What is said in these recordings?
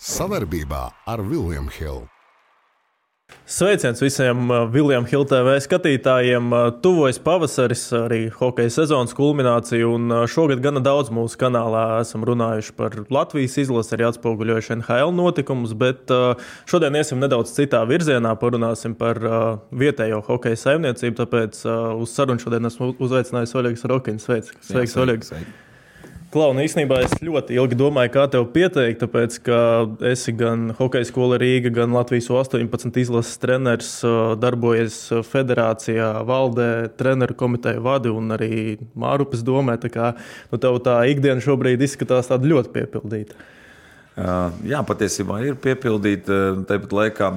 Savarbībā ar Vilniņu Hildu. Sveiciens visiem Viljams Hiltēvē skatītājiem. Tuvojas pavasaris, arī hokeja sezonas kulminācija, un šogad gana daudz mūsu kanālā esam runājuši par Latvijas izlasi, arī atspoguļojuši NHL notikumus, bet šodien iesim nedaudz citā virzienā, parunāsim par vietējo hokeja saimniecību, tāpēc uz sarunu šodien esmu uzaicinājis Oļegs Rokins. Sveiks, Sveiks Oļegs! Klauna, īstenībā es ļoti ilgi domāju, kā tevi pieteikt, tāpēc, ka esi gan Hokeja skola Rīga, gan Latvijas 18 izlases treneris, darbojies federācijā, valdē, treneru komiteju vadi un arī Mārupes domē. Tā kā nu, tev tā ikdiena šobrīd izskatās tāda ļoti piepildīta. Jā, patiesībā ir piepildīta. Tāpat laikā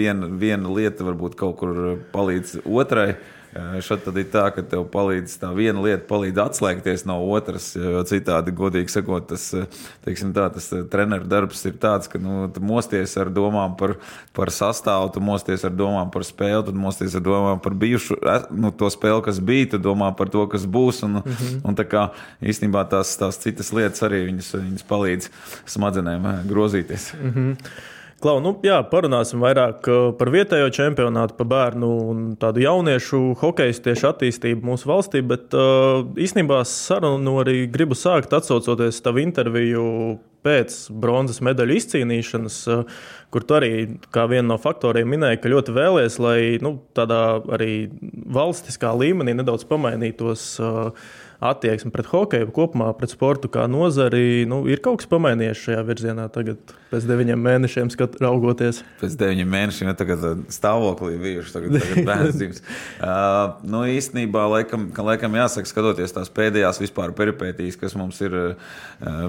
viena, viena lieta varbūt kaut kur palīdz otrai. Šeit tad ir tā, ka tev palīdz tā viena lieta, palīdz atslēgties no otras. Jo citādi, godīgi sakot, tas, teiksim, tā, tas treneru darbs ir tāds, ka nu, tu mosties ar domām par, par sastāvu, tu mosties ar domām par spēli, tu mosties ar domām par bijušu nu, to spēli, kas bija, tu domā par to, kas būs. Un, mm -hmm. un tā kā īstenībā tās, tās citas lietas arī viņas, viņas palīdz smadzenēm grozīties. Mm -hmm. Klau, nu, jā, parunāsim vairāk uh, par vietējo čempionātu, par bērnu un tādu jauniešu hokeja tieši attīstību mūsu valstī. Bet uh, īstenībā sarunu arī gribu sākt atsaucoties tavu interviju pēc bronzas medaļu izcīnīšanas, uh, kur tu arī kā vienu no faktoriem minēji, ka ļoti vēlēs, lai nu, tādā arī valstiskā līmenī nedaudz pamainītos. Uh, attieksme pret hokeju, kopumā pret sportu kā nozari. Nu, ir kaut kas pamainījies šajā virzienā tagad, pēc deviņiem mēnešiem, skat, raugoties. Pēc deviņiem mēnešiem jau tagad uh, stāvoklī bijuši, tagad, tagad bērns. uh, nu, īstenībā, laikam, laikam jāsaka, skatoties tās pēdējās vispār peripētīs, kas mums ir uh,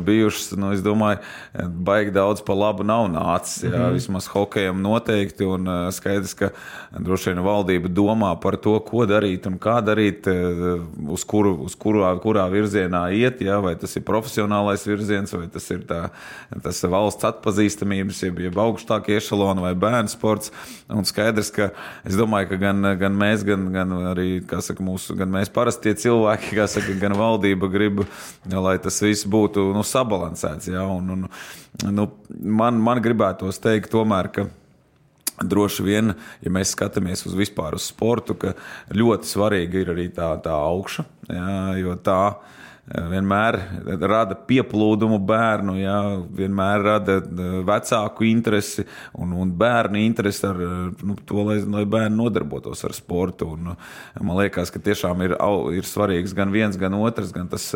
bijušas, nu, es domāju, baigi daudz pa labu nav nācis. Jā. Vismaz hokejam noteikti, un uh, skaidrs, ka droši vien valdība domā par to, ko darīt un kā darīt, uh, uz kuru, uz kurā, kurā virzienā iet, ja, vai tas ir profesionālais virziens, vai tas ir tā, tas valsts atpazīstamības, jeb, jeb augstākie ešaloni vai bērnu sports. Un skaidrs, ka es domāju, ka gan, gan mēs, gan, gan arī saka, mūsu, gan mēs parastie cilvēki, saka, gan valdība grib, lai tas viss būtu nu, sabalansēts. Ja, un, un, nu, man, man gribētos teikt, tomēr, ka Droši vien, ja mēs skatāmies uz vispār uz sportu, ka ļoti svarīga ir arī tā, tā augša, jā, jo tā eh, vienmēr rada pieplūdumu bērnu, jā, vienmēr rada eh, vecāku interesi un, un bērnu interesi ar nu, to, lai, lai bērni nodarbotos ar sportu. Un, man liekas, ka tiešām ir, ir svarīgs gan viens, gan otrs, gan tas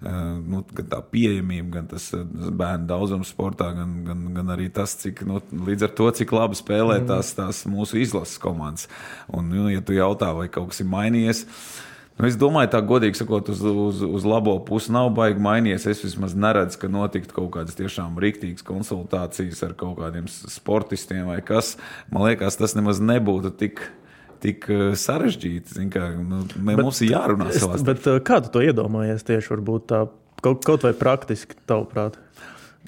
nu, gan tā pieejamība, gan tas bērnu daudzums sportā, gan, gan, gan arī tas, cik nu, līdz ar to, cik labi spēlē mm. tās, tās mūsu izlases komandas. Un, nu, ja tu jautā, vai kaut kas ir mainījies, Nu, es domāju, tā godīgi sakot, uz, uz, uz labo pusi nav baigi mainījies. Es vismaz neredzu, ka notiktu kaut kādas tiešām rīktīgas konsultācijas ar kaut kādiem sportistiem vai kas. Man liekas, tas nemaz nebūtu tik tik eh, sarežģīti. Kā, nu, bet, mums ir jārunā savā starpā. Eh, kā tu to iedomājies tieši varbūt tā kaut, kaut vai praktiski, tavuprāt?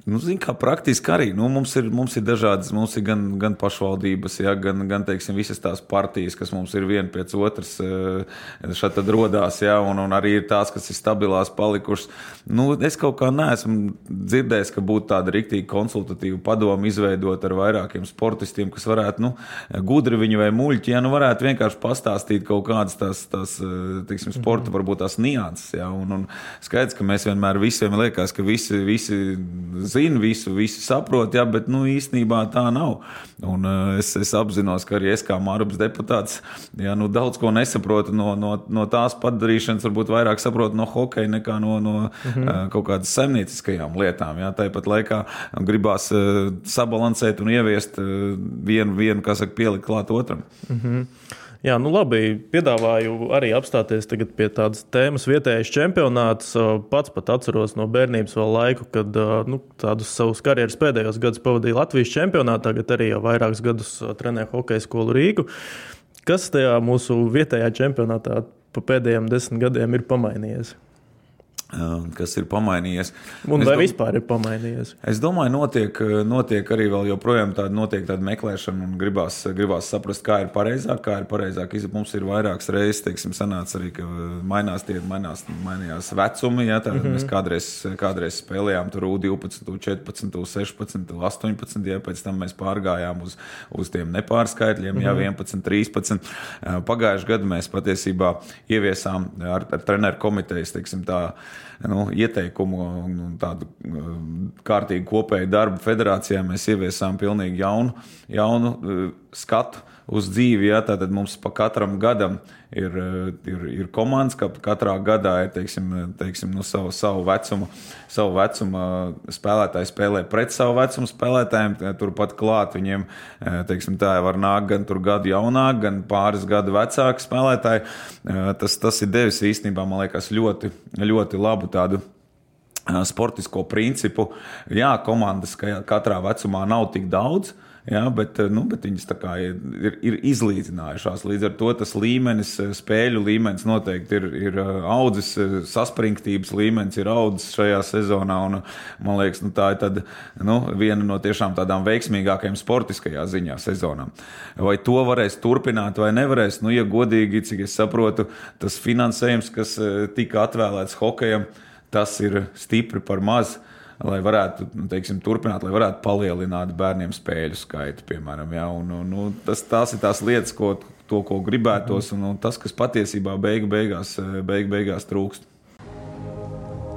Nu, zin, kā praktiski arī nu, mums, ir, mums ir dažādas, mums ir gan, gan pašvaldības, ja, gan, gan teiksim, visas tās partijas, kas mums ir viena pēc otras, eh, šeit radās, ja, un, un arī ir tās, kas ir stabilās, palikušas. Nu, es kaut kā neesmu dzirdējis, ka būtu tāda rīktīva konsultatīva padoma izveidot ar vairākiem sportistiem, kas varētu, nu, gudri viņi vai muļķi, ja nu varētu vienkārši pastāstīt kaut kādas tās, tās eh, teiksim, sporta, mhm. varbūt tās nianses. Ja, un, un skaidrs, ka mēs vienmēr visiem liekas, ka visi, visi zina visu, visi saprot, jā, bet nu, īstenībā tā nav. Un, uh, es, es apzinos, ka arī es kā Mārcis deputāts jā, nu, daudz ko nesaprotu no, no, no tās padarīšanas, varbūt vairāk saprotu no hokeja nekā no, no -hmm. uh, kaut kādas saimnieciskajām lietām. Jā. Tāpat laikā gribās uh, sabalansēt un ieviest vienu, vienu, kas saka, pielikt klāt otram. -hmm. Jā, nu labi. Piedāvāju arī apstāties pie tādas tēmas vietējais čempionāts. Pats pat atceros no bērnības vēl laiku, kad nu, tādus savus karjeras pēdējos gadus pavadīju Latvijas čempionātā, tagad arī jau vairākus gadus trenēju hokeja skolu Rīgu. Kas tajā mūsu vietējā čempionātā pa pēdējiem desmit gadiem ir pamainījies? Kas ir pamainījies. Un es vai dom... vispār ir pamainījies? Es domāju, notiek, notiek arī vēl joprojām tāda, notiek tāda meklēšana un gribās, gribās saprast, kā ir pareizāk, kā ir pareizāk. Mums ir vairākas reizes, teiksim, sanāca arī, ka mainās tie, mainās, mainījās vecumi. Ja, tā, mm -hmm. Mēs kādreiz, kādreiz spēlējām tur U12, U14, U16, U18, ja pēc tam mēs pārgājām uz, uz tiem nepārskaitļiem, mm -hmm. ja 11, 13. Pagājušajā gadā mēs patiesībā ieviesām ar, ar treneru komitejas, teiksim, tā nu, ieteikumu un tādu uh, kārtīgu kopēju darbu federācijā mēs ieviesām pilnīgi jaunu, jaunu uh, skatu uz dzīvi. Ja, tad mums pa katram gadam ir, ir, ir komandas, ka katrā gadā ir teiksim, teiksim, nu, savu, savu, vecumu, savu vecumu spēlētāji spēlē pret savu vecumu spēlētājiem. Turpat klāt viņiem teiksim, tā var nākt gan gadu jaunāk, gan pāris gadu vecāki spēlētāji. Tas, tas ir devis īstenībā, man liekas, ļoti, ļoti labu tādu sportisko principu. Jā, komandas katrā vecumā nav tik daudz, Ja, bet, eh, nu, bet viņas ir, ir, izlīdzinājušās. Līdz ar to tas līmenis, eh, spēļu līmenis noteikti ir, ir eh, audzis, saspringtības līmenis ir audzis šajā sezonā. Un, man liekas, nu, tā ir tad, nu, viena no tiešām tādām veiksmīgākajām sportiskajā ziņā sezonām. Vai to varēs turpināt vai nevarēs? Nu, ja godīgi, cik es saprotu, tas finansējums, kas tika atvēlēts hokejam, tas ir stipri par mazu lai varētu nu, teiksim, turpināt, lai varētu palielināt bērniem spēļu skaitu, piemēram. Ja? Un, un, nu, tas, tās ir tās lietas, ko, to, ko gribētos, un, un tas, kas patiesībā beigu, beigās, beigu, beigās trūkst.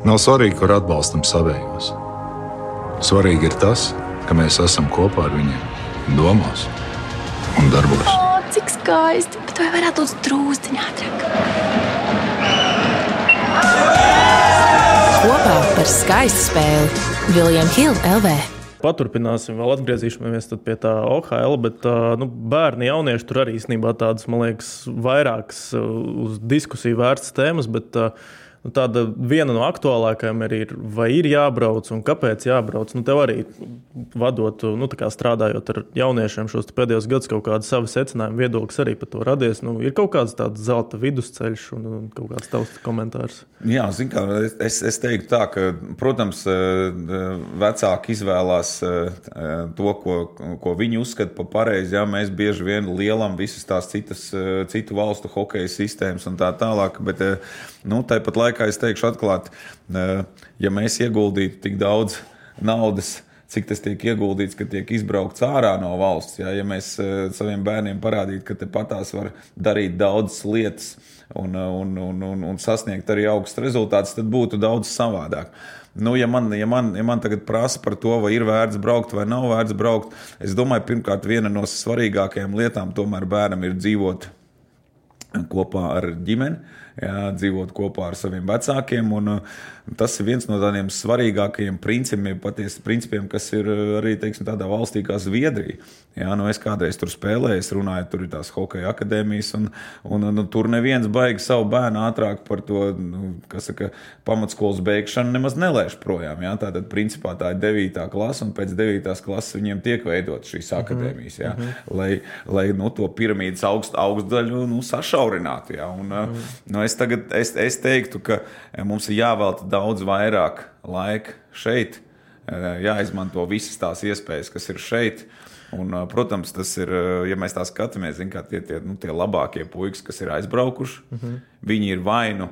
Nav svarīgi, kur atbalstam savējos. Svarīgi ir tas, ka mēs esam kopā ar viņiem, domās un darbos. O, cik skaisti! Bet vai varētu būt drūzdiņā ātrāk? Kopā par skaistu spēli Viljams Hilde LV. Paturpināsim, vēl atgriezīsimies pie tā OHL, bet nu, bērni, jaunieši tur arī īstenībā tādas, man liekas, vairākas uz diskusiju vērts tēmas. Bet, uh, Nu, tāda viena no aktuālākajām arī ir, vai ir jābrauc un kāpēc jābrauc. Nu, tev arī vadot, nu, strādājot ar jauniešiem šos pēdējos gadus, kaut kāda sava secinājuma viedoklis arī par to radies. Nu, ir kaut kāds tāds zelta vidusceļš un, un kaut kāds tavs komentārs. Jā, kā, es, es teiktu tā, ka, protams, eh, vecāki izvēlās eh, to, ko, ko viņi uzskata par pareizi. Jā, mēs bieži vien lielam visas tās citas, eh, citu valstu hokeja sistēmas un tā tālāk. Bet, nu, tāpat laikā laikā es teikšu atklāti, ja mēs ieguldītu tik daudz naudas, cik tas tiek ieguldīts, ka tiek izbraukts ārā no valsts. Ja, ja mēs saviem bērniem parādītu, ka tepatās var darīt daudzas lietas un, un, un, un, un sasniegt arī augstus rezultātus, tad būtu daudz savādāk. Nu, ja, man, ja, man, ja man tagad prasa par to, vai ir vērts braukt vai nav vērts braukt, es domāju, pirmkārt, viena no svarīgākajām lietām tomēr bērnam ir dzīvot kopā ar ģimeni jā, dzīvot kopā ar saviem vecākiem. Un, uh, tas ir viens no tādiem svarīgākajiem principiem, patiesi principiem, kas ir uh, arī teiksim, tādā valstī kā Zviedrija. Jā, nu es kādreiz tur spēlēju, es runāju, tur ir tās hokeja akadēmijas, un, un nu, tur neviens baigi savu bērnu ātrāk par to, nu, kas saka, pamatskolas beigšanu nemaz nelēš projām. Jā. Tātad, principā, tā ir 9. klase, un pēc 9. klases viņiem tiek veidot šīs mhm. akadēmijas, jā, mm -hmm. lai, lai nu, to piramīdas augst, augstdaļu nu, sašaurinātu. Jā. Un, mm -hmm. nu, es, tagad, es, es teiktu, ka mums ir jāvelta daudz vairāk laika šeit, jāizmanto visas tās iespējas, kas ir šeit. Un, protams, tas ir, ja mēs tā skatāmies, zin, tie, tie, nu, tie labākie puikas, kas ir aizbraukuši, mm -hmm. viņi ir vai nu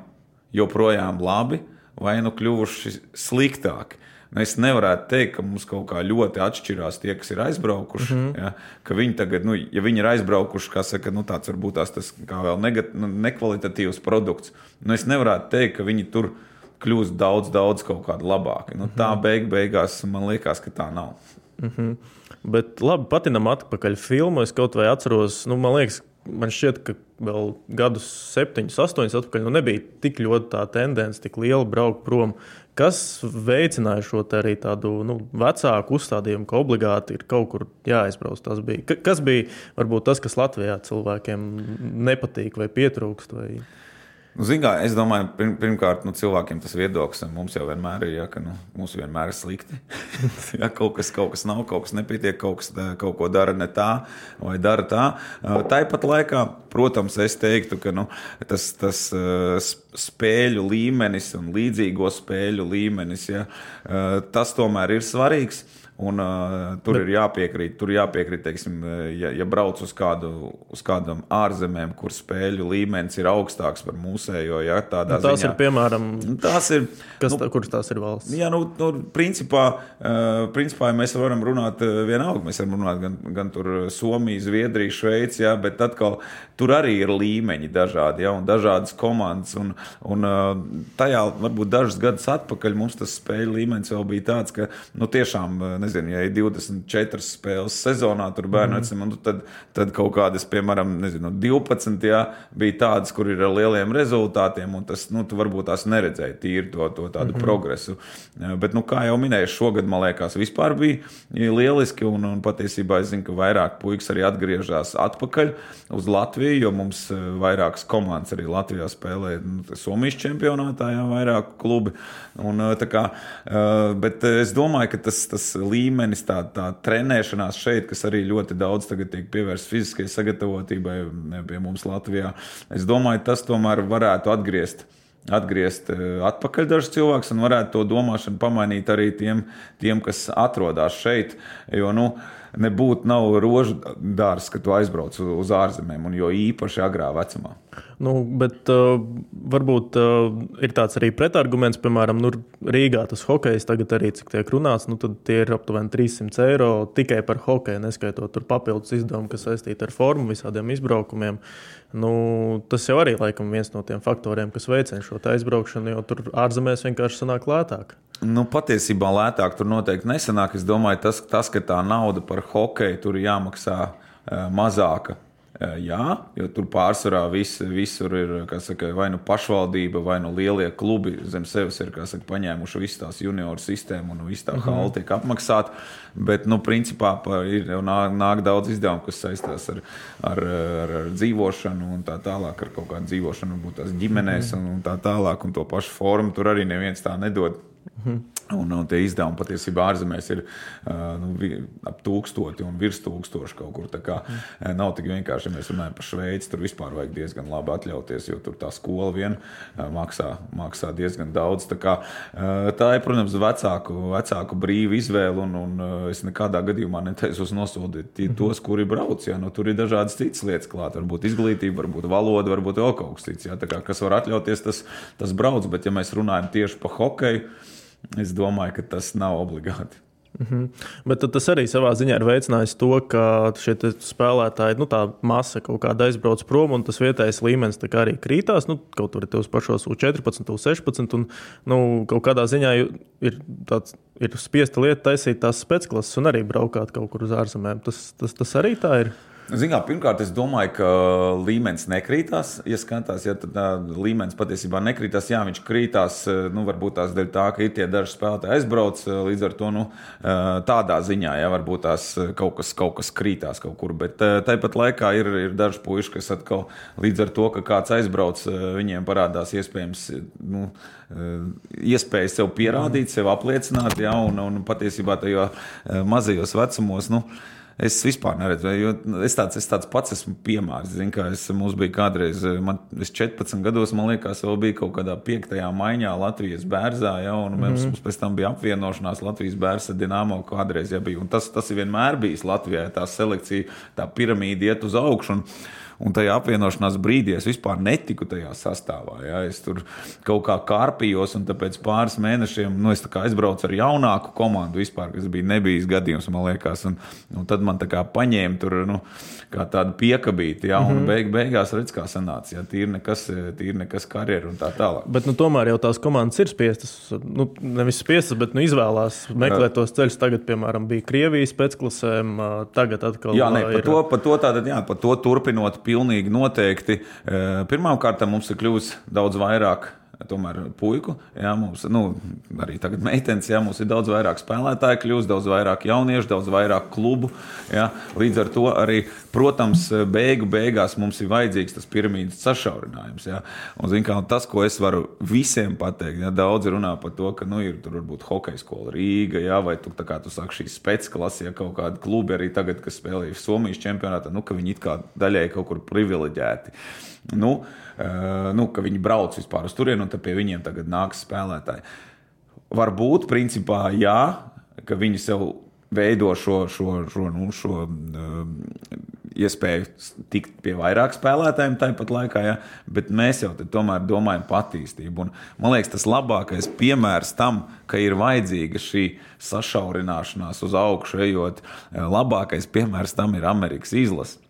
joprojām labi, vai nu kļuvuši sliktāki. Nu, es nevaru teikt, ka mums kaut kā ļoti atšķirās tie, kas ir aizbraukuši. Mm -hmm. ja, ka viņi tagad, nu, ja viņi ir aizbraukuši, kā saka, nu, tāds varbūt tās tas kā vēl negat, nu, nekvalitatīvs produkts, nu, es nevaru teikt, ka viņi tur kļūst daudz, daudz kaut kādi labāki. Nu, tā beig, beigās man liekas, ka tā nav. Mm -hmm. Bet labi, patinam atpakaļ filmu. Es kaut vai atceros, nu, man liekas, man šķiet, ka vēl gadus septiņus, astoņus atpakaļ nu, nebija tik ļoti tā tendence, tik liela braukt prom. Kas veicināja šo arī tādu nu, vecāku uzstādījumu, ka obligāti ir kaut kur jāaizbrauc? Tas bija. Kas bija varbūt tas, kas Latvijā cilvēkiem nepatīk vai pietrūkst? Vai... Nu, Zinām, es domāju, pirm, pirmkārt, nu, cilvēkiem tas viedoklis mums jau vienmēr ir, ja, ka nu, mums vienmēr ir slikti. ja kaut kas, kaut kas nav, kaut kas nepietiek, kaut kas kaut ko dara ne tā vai dara tā. Tāpat laikā, protams, es teiktu, ka nu, tas, tas uh, spēļu līmenis un līdzīgo spēļu līmenis, ja, tas tomēr ir svarīgs. Un, uh, tur Bet... ir jāpiekrīt, tur jāpiekrīt, teiksim, ja, ja brauc uz, kādu, uz kādam ārzemēm, kur spēļu līmenis ir augstāks par mūsējo. Ja, nu, tās ziņā, ir piemēram, tās ir, kas, nu, tā, kuras tās ir valsts? Jā, nu, nu principā, uh, principā ja mēs varam runāt vienalga. Mēs varam runāt gan, gan Somija, Zviedrija, Šveice, ja, bet atkal tur arī ir līmeņi dažādi ja, un dažādas komandas. Un, un uh, tajā varbūt dažus gadus atpakaļ mums tas spēļu līmenis vēl bija tāds, ka nu, tiešām nezinu, ja ir 24 spēles sezonā, tur bērnu mm. -hmm. tad, tad kaut kādas, piemēram, nezinu, 12 jā, bija tādas, kur ir ar lieliem rezultātiem, un tas, nu, tu varbūt tās neredzēji tīri to, to tādu mm -hmm. progresu. Bet, nu, kā jau minēju, šogad, man liekas, vispār bija lieliski, un, un patiesībā es zinu, ka vairāk puikas arī atgriežas atpakaļ uz Latviju, jo mums vairākas komandas arī Latvijā spēlē nu, Somijas čempionātā, jā, vairāk klubi. Un, kā, bet es domāju, ka tas, tas līmenis, tā, tā trenēšanās šeit, kas arī ļoti daudz tiek pievērsta fiziskajai sagatavotībai pie mums Latvijā. Es domāju, tas tomēr varētu atgriezt atgriezt eh, atpakaļ dažus cilvēkus un varētu to domāšanu pamainīt arī tiem, tiem kas atrodas šeit. Jo, nu, nebūtu nav rožu dārsts, ka tu aizbrauc uz ārzemēm, un jo īpaši agrā vecumā. Nu, bet uh, varbūt uh, ir tāds arī pretarguments, piemēram, nu, Rīgā tas hokejs tagad arī, cik tiek runāts, nu, tad tie ir aptuveni 300 eiro tikai par hokeju, neskaitot tur papildus izdevumu, kas saistīti ar formu, visādiem izbraukumiem. Nu, tas jau arī laikam viens no tiem faktoriem, kas veicina šo aizbraukšanu, jo tur ārzemēs vienkārši sanāk lētāk. Nu, patiesībā lētāk tur noteikti nesanāk. Es domāju, tas, tas ka tā nauda par hokeju tur jāmaksā uh, mazāka. Jā, jo tur pārsvarā vis, visur ir saka, vai nu pašvaldība, vai nu lielie klubi zem sevis ir saka, paņēmuši visu tās junioru sistēmu un visu tā -hmm. halu tiek apmaksāta. Bet, nu, principā ir nāk, nāk daudz izdevumu, kas saistās ar, ar, ar, ar dzīvošanu un tā tālāk, ar kaut kādu dzīvošanu, varbūt tās ģimenēs -hmm. un, un tā tālāk, un to pašu formu tur arī neviens tā nedod. Mhm. Un, un tie izdevumi patiesībā ārzemēs ir nu, ap tūkstoti un virs tūkstoši kaut kur. Kā mhm. nav tik vienkārši, ja mēs runājam par Šveici, tur vispār vajag diezgan labi atļauties, jo tur tā skola vien maksā, maksā diezgan daudz. Tā, kā, tā ir, protams, vecāku, vecāku brīva izvēle, un, un es nekādā gadījumā netaisos nosodīt mhm. tos, kuri brauc. Ja? Nu, tur ir dažādas citas lietas klāt, varbūt izglītība, varbūt valoda, varbūt vēl kaut kas cits. Ja? Kā, kas var atļauties, tas, tas brauc, bet ja mēs runājam tieši par hokeju, Es domāju, ka tas nav obligāti. Mm -hmm. Bet tas arī savā ziņā ir veicinājis to, ka šie spēlētāji, nu, tā masa kaut kāda aizbrauc prom, un tas vietējais līmenis arī krītās. Nu, kaut tur ir tos pašos U14, U16, un nu, kaut kādā ziņā ir, tāds, ir spiesta lieta taisīt tās spēcklases un arī braukāt kaut kur uz ārzemēm. Tas, tas, tas arī tā ir. Zinām, pirmkārt, es domāju, ka līmenis nekrītās. Ja skatās, ja tad līmenis patiesībā nekrītās, jā, viņš krītās, nu, varbūt tās dēļ tā, ka ir tie daži spēlētāji aizbrauc, līdz ar to nu, tādā ziņā, ja varbūt tās kaut kas, kaut kas krītās kaut kur. Bet tāpat laikā ir, ir daži puiši, kas atkal līdz ar to, ka kāds aizbrauc, viņiem parādās iespējams. Nu, Iespēja sev pierādīt, sev apliecināt, ja, un, un patiesībā tajos mazajos vecumos. Nu, uh, Es vispār neredzu, jo es tāds, es tāds pats esmu piemērs. Zinu, kā es, mums bija kādreiz, man, es 14 gados, man liekas, vēl bija kaut kādā piektajā maiņā Latvijas bērzā, ja, un mums, mm -hmm. mums pēc tam bija apvienošanās Latvijas bērza Dienāmo kādreiz, ja bija. Un tas, tas ir vienmēr bijis Latvijā, tā selekcija, tā piramīda iet uz augšu. Un, Un tajā apvienošanās brīdī es vispār netiku tajā sastāvā. Ja? Es tur kaut kā kārpījos, un pēc pāris mēnešiem nu, es aizbraucu ar jaunāku komandu, vispār, kas bija nebijis gadījums, man liekas. Un, un tad man tā kā paņēma tur nu, kā tādu piekabīti, ja? un mm -hmm. beig, beigās redz, kā sanāca. Ja? Tīri nekas, tīri nekas karjeru un tā tālāk. Bet nu, tomēr jau tās komandas ir spiestas, nu, nevis spiestas, bet nu, izvēlās meklēt tos ceļus. Tagad, piemēram, bija Krievijas pēcklasēm, tagad atkal jā, ne, ir. Par to, par to, tātad, jā, par to turpinot pilnīgi noteikti. Eh, Pirmkārt, mums ir kļuvis daudz vairāk tomēr puiku. Jā, mums, nu, arī tagad meitenes, jā, mums ir daudz vairāk spēlētāju, kļūst daudz vairāk jauniešu, daudz vairāk klubu. Jā. Līdz ar to arī, protams, beigu beigās mums ir vajadzīgs tas piramīdas sašaurinājums. Jā. Un, zin, kā, tas, ko es varu visiem pateikt, jā, daudz runā par to, ka nu, ir tur varbūt hokeja skola Rīga, jā, vai tu, kā, tu saki šīs spēcklases, ja kaut kādi klubi arī tagad, kas spēlējuši Somijas čempionātā, nu, ka viņi it kā daļēji kaut kur privileģēti. Nu, uh, nu, ka viņi brauc vispār uz turieni, un pie viņiem tagad nāks spēlētāji. Varbūt, principā, jā, ka viņi sev veido šo, šo, šo, nu, šo uh, iespēju tikt pie vairāk spēlētājiem tāpat laikā, ja? bet mēs jau tomēr domājam par attīstību. Un, man liekas, tas labākais piemērs tam, ka ir vajadzīga šī sašaurināšanās uz augšu, ejot, labākais piemērs tam ir Amerikas izlase.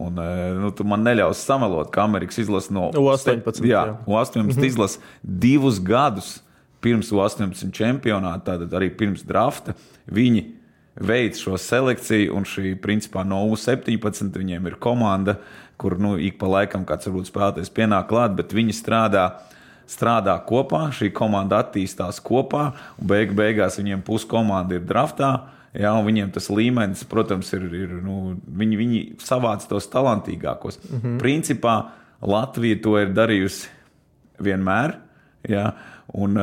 Un, nu, tu man neļaus samelot, ka Amerikas izlase no U18, jā, U18 mm -hmm. izlase divus gadus pirms U18 čempionāta, tātad arī pirms drafta, viņi veids šo selekciju, un šī principā no U17 viņiem ir komanda, kur nu, ik pa laikam kāds varbūt spēlētājs pienāk klāt, bet viņi strādā. Strādā kopā, šī komanda attīstās kopā, un beig beigās viņiem puskomanda ir draftā. Jā, viņiem tas līmenis, protams, ir. ir nu, viņi, viņi savāc tos talantīgākos. Mm -hmm. Principā Latvija to ir darījusi vienmēr. Jā, un,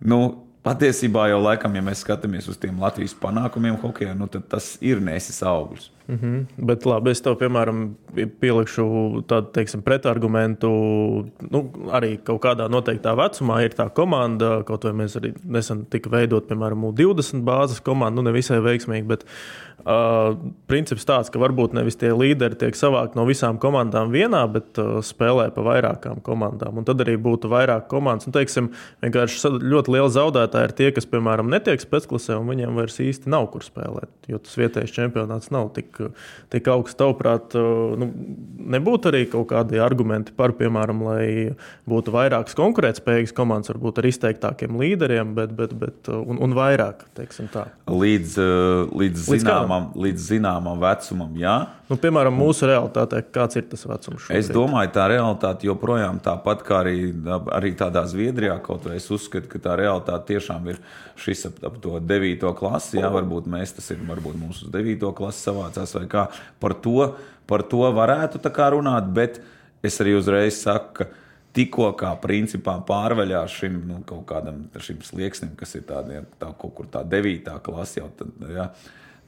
nu, Patiesībā jau laikam, ja mēs skatāmies uz tiem Latvijas panākumiem hokeja, nu, tad tas ir nesis augļus. Mm -hmm. Bet labi, es tev, piemēram, pielikšu tādu pretargumentu. Nu, arī kaut kādā noteiktā vecumā ir tā komanda, kaut vai mēs arī nesen tika veidot, piemēram, 20 bāzes komanda, nu nevisai veiksmīgi, bet uh, princips tāds, ka varbūt nevis tie līderi tiek savākti no visām komandām vienā, bet uh, spēlē pa vairākām komandām. Un tad arī būtu vairāk komandas. Un, teiksim, vienkārši ļoti liela zaudētāja ir tie, kas, piemēram, netiek spēcklasē, un viņiem vairs īsti nav kur spēlēt, jo tas vietējais čempionāts nav tik tik, tik augsts. Tavuprāt, nu, nebūtu arī kaut kādi argumenti par, piemēram, lai būtu vairākas konkurētspējīgas komandas, varbūt ar izteiktākiem līderiem, bet, bet, bet un, un vairāk, teiksim tā. Līdz, līdz, zināmam, līdz zināmam vecumam, jā. Nu, piemēram, mūsu realitātē, kāds ir tas vecums? Šobrīd? Es domāju, tā realitāte joprojām tāpat kā arī, arī tādā Zviedrijā, kaut vai es uzskatu, ka tā realitāte tiešām ir šis ap, ap to 9. klasi. Jā, varbūt mēs tas ir, varbūt mums uz 9. klasi savācās vai kā. Par to, par to varētu runāt, bet es arī uzreiz saku, ka tikko kā principā pārveļās šim nu, kaut kādam šim slieksnim, kas ir tādā, tā, kaut kur tā 9. klase jau. Tad, jā,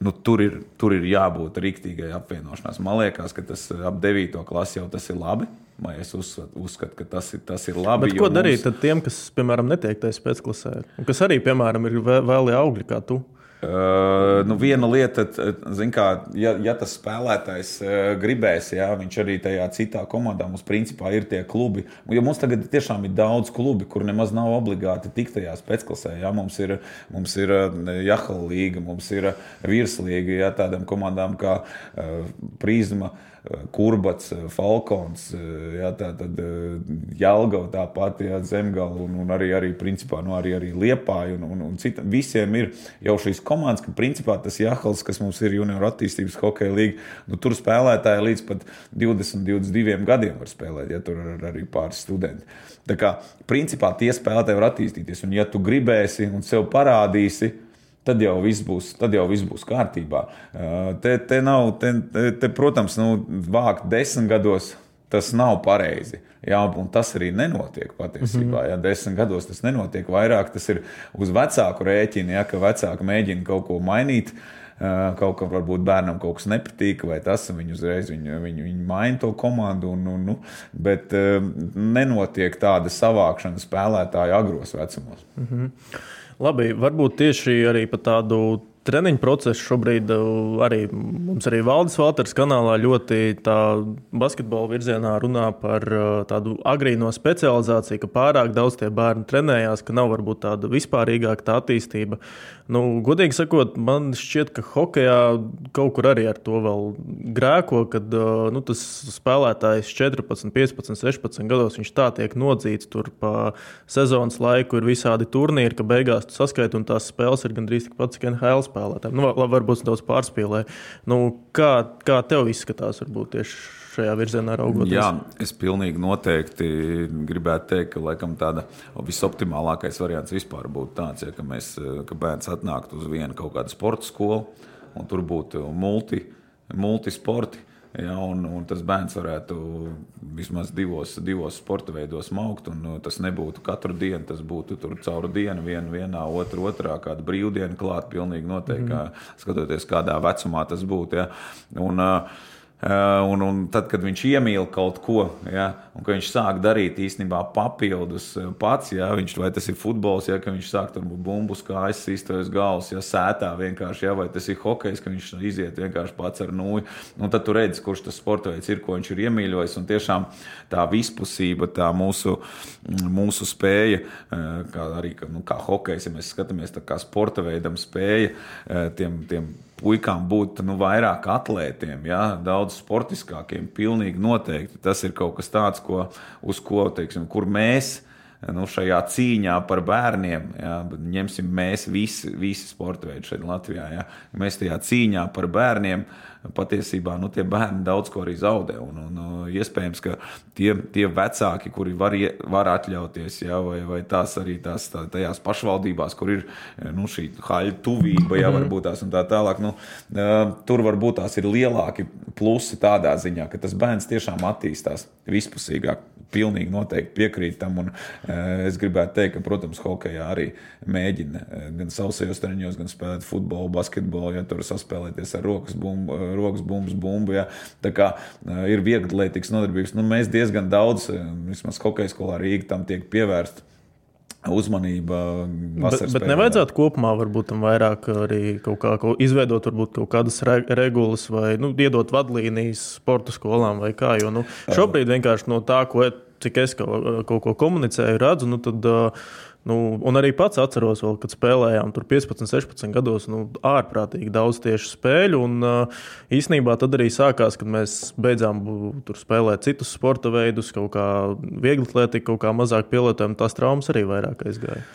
nu, tur, ir, tur ir jābūt rīktīgai apvienošanās. Man liekas, ka tas ap 9. klasi jau tas ir labi. Vai es uzskatu, ka tas ir, tas ir labi. Bet ko mums... darīt tiem, kas, piemēram, netiek tajā pēcklasē, un kas arī, piemēram, ir vēl augļi kā tu? Uh, nu viena lieta, kā, ja, ja tas spēlētājs uh, gribēs, jā, viņš arī tajā citā komandā mums principā ir tie klubi. Jo mums tagad tiešām ir daudz klubi, kur nemaz nav obligāti tikt tajā spēcklasē. Jā, mums ir, mums ir Jahala līga, mums ir virslīga, jā, tādām komandām kā uh, Prizma. Uh, Kurbats, Falkons, jā, tā tad Jālgava tāpat, jā, Zemgala un, un arī, arī, principā, nu, arī, arī Liepāja un, un, un cita. Visiem ir jau šīs komandas, ka principā tas Jāhals, kas mums ir junior attīstības hokeja līga, nu, tur spēlētāji līdz pat 20, 22 gadiem var spēlēt, ja tur ir arī pāris studenti. Tā kā principā tie spēlētāji var attīstīties, un ja tu gribēsi un sev parādīsi, tad jau viss būs, jau viss būs kārtībā. Te, te nav, te, te, protams, nu, vākt desmit gados tas nav pareizi. Jā, un tas arī nenotiek patiesībā. -hmm. Ja desmit gados tas nenotiek vairāk, tas ir uz vecāku rēķinu, ja, ka vecāki mēģina kaut ko mainīt. Kaut kam varbūt bērnam kaut kas nepatīk, vai tas viņa uzreiz viņu, viņu, viņu maina to komandu. Un, un, nu, bet nenotiek tāda savākšana spēlētāju agros vecumos. Mm -hmm. Labi, varbūt tieši arī par tādu treniņu procesu šobrīd uh, arī mums arī Valdis Valters kanālā ļoti basketbola virzienā runā par uh, tādu agrīno specializāciju, ka pārāk daudz tie bērni trenējās, ka nav varbūt tāda vispārīgāka tā attīstība. Nu, godīgi sakot, man šķiet, ka hokeja kaut kur arī ar to vēl grēko, kad uh, nu, tas spēlētājs 14, 15, 16 gados viņš tā tiek nodzīts tur pa sezonas laiku, ir visādi turnīri, ka beigās tu saskaiti un tās spēles ir gandrīz tikpat cik NHL spēlētājiem. Nu, varbūt daudz pārspīlē. Nu, kā, kā tev izskatās varbūt tieši šajā virzienā raugoties. Jā, es pilnīgi noteikti gribētu teikt, ka laikam tāda visoptimālākais variants vispār būtu tāds, ja, ka, mēs, ka bērns atnāktu uz vienu kaut kādu sporta skolu un tur būtu multi, multisporti. Ja, un, un tas bērns varētu vismaz divos, divos sporta veidos augt. Tas nebūtu katru dienu, tas būtu caur dienu, viena, vienā, otrā, otrā, kāda brīvdiena klāta. Pilnīgi noteikti, mm. kā, skatoties, kādā vecumā tas būtu. Ja. Un, uh, un, un tad, kad viņš iemīl kaut ko, ja, un viņš sāk darīt īstenībā papildus eh, pats, ja, viņš, vai tas ir futbols, ja viņš sāk tur bumbus, kā aizsīstojas galvas, ja sētā vienkārši, ja, vai tas ir hokejs, ka viņš iziet vienkārši pats ar nūju. Un tad tu redzi, kurš tas sporta veids ir, ko viņš ir iemīļojis. Un tiešām tā vispusība, tā mūsu, mūsu spēja, eh, kā arī nu, kā hokejs, ja mēs skatāmies, tā kā sporta veidam spēja tiem, tiem puikām būt nu, vairāk atlētiem, ja, daudz sportiskākiem. Pilnīgi noteikti tas ir kaut kas tāds, ko, uz ko teiksim, mēs nu, šajā cīņā par bērniem, ja, ņemsim mēs visi, visi sporta veidi šeit Latvijā, ja, mēs tajā cīņā par bērniem patiesībā nu, tie bērni daudz ko arī zaudē. Un, un, un iespējams, ka tie, tie vecāki, kuri var, var atļauties, ja, vai, vai tās arī tās tā, tajās pašvaldībās, kur ir nu, šī haļa tuvība, ja, varbūt tās un tā tālāk, nu, tur varbūt tās ir lielāki plusi tādā ziņā, ka tas bērns tiešām attīstās vispusīgāk. Pilnīgi noteikti piekrīt tam. Un, es gribētu teikt, ka, protams, hokeja arī mēģina gan sausajos treniņos, gan spēlēt futbolu, basketbolu, ja tur saspēlēties ar rokas bumbu rokas bumbas, bumbu. Ja. Tā kā ir viegli atletikas nodarbības. Nu, mēs diezgan daudz, vismaz hokeja skolā Rīgā, tam tiek pievērsta uzmanība. Bet, bet nevajadzētu kopumā varbūt tam vairāk arī kaut kā kaut izveidot, varbūt kaut kādas re regulas vai nu, iedot vadlīnijas sporta skolām vai kā. Jo nu, šobrīd vienkārši no tā, ko, cik es kaut, kaut ko komunicēju, redzu, nu, tad. Uh, Nu, un arī pats atceros, vēl, kad spēlējām tur 15, 16 gados, nu, ārprātīgi daudz tieši spēļu. Un uh, īsnībā tad arī sākās, kad mēs beidzām tur spēlēt citus sporta veidus, kaut kā viegli atlētīgi, kaut kā mazāk pielietojam, tās traumas arī vairāk aizgāja.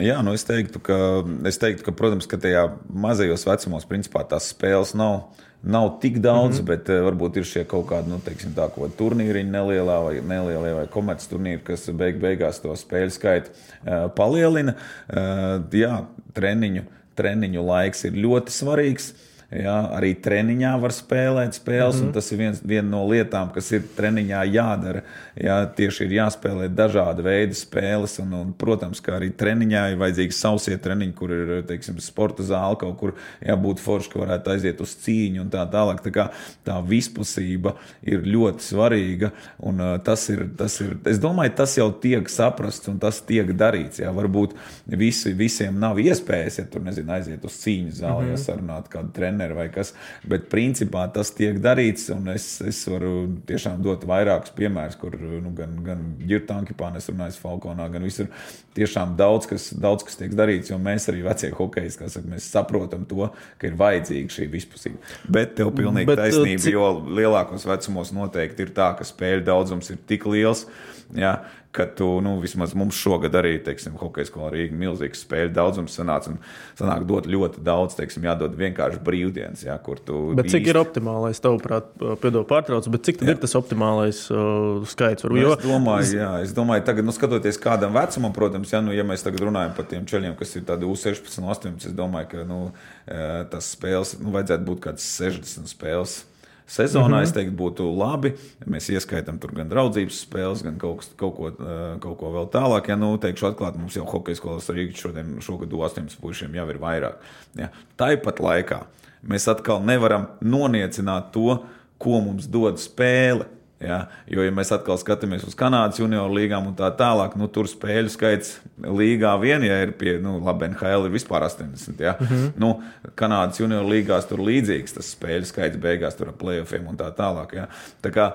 Jā, nu es teiktu, ka, es teiktu, ka protams, ka tajā mazajos vecumos principā tās spēles nav nav tik daudz, mm -hmm. bet uh, varbūt ir šie kaut kādi nu, teiksim, tā, turnīri nelielā vai, nelielie vai komerces turnīri, kas beig beigās to spēļu skaitu uh, palielina. Uh, jā, treniņu, treniņu laiks ir ļoti svarīgs. Ja, arī treniņā var spēlēt spēles, mm -hmm. un tas ir viens, viena no lietām, kas ir treniņā jādara. Ja, tieši ir jāspēlē dažādi veidi spēles, un, un, protams, ka arī treniņā ir vajadzīgi sausie treniņi, kur ir teiksim, sporta zāle, kaut kur jābūt forši, ka varētu aiziet uz cīņu un tā tālāk. Tā, kā, tā vispusība ir ļoti svarīga, un uh, tas ir, tas ir, es domāju, tas jau tiek saprasts un tas tiek darīts. Ja, varbūt visi, visiem nav iespējas, ja tur nezinu, aiziet uz cīņu zāli, mm -hmm. ja sarunāt kādu treniņu treneri vai kas. Bet principā tas tiek darīts, un es, es varu tiešām dot vairākus piemērus, kur nu, gan, gan Girtankipā, es runāju Falkonā, gan visur tiešām daudz kas, daudz kas tiek darīts, jo mēs arī vecie hokeji, kā saka, mēs saprotam to, ka ir vajadzīga šī vispusība. Bet tev pilnīgi Bet, uh, taisnība, cik... jo lielākos vecumos noteikti ir tā, ka spēļu daudzums ir tik liels. Jā, ka tu, nu, vismaz mums šogad arī, teiksim, hokeja skolā Rīga milzīgs spēļu daudzums sanāca un sanāk dot ļoti daudz, teiksim, jādod vienkārši brīvdienas, jā, kur tu. Bet cik īsti... ir optimālais, tavuprāt, piedod pārtrauc, bet cik tad jā. ir tas optimālais uh, skaits? Varbūt, nu, jo... Es domāju, jā, es domāju, tagad, nu, skatoties kādam vecumam, protams, ja, nu, ja mēs tagad runājam par tiem ceļiem, kas ir tādi U16, 18, es domāju, ka, nu, tas spēles, nu, vajadzētu būt kāds 60 spēles Sezonā mm -hmm. es teiktu, būtu labi. Mēs ieskaitām tur gan draudzības spēles, gan kaut, kaut, ko, kaut ko vēl tālāk. Ja nu, teikšu, atklāti, mums jau hokeja skolas Rīgas šodien, šogad 18 puišiem jau ir vairāk. Ja. Tāpat laikā mēs atkal nevaram noniecināt to, ko mums dod spēle. Ja? Jo, ja mēs atkal skatāmies uz Kanādas junioru līgām un tā tālāk, nu, tur spēļu skaits līgā vien, ja ir pie, nu, labi, NHL ir vispār 80. Ja? Mm -hmm. nu, Kanādas junioru līgās tur līdzīgs tas spēļu skaits beigās tur ar playoffiem un tā tālāk. Ja? Tā kā,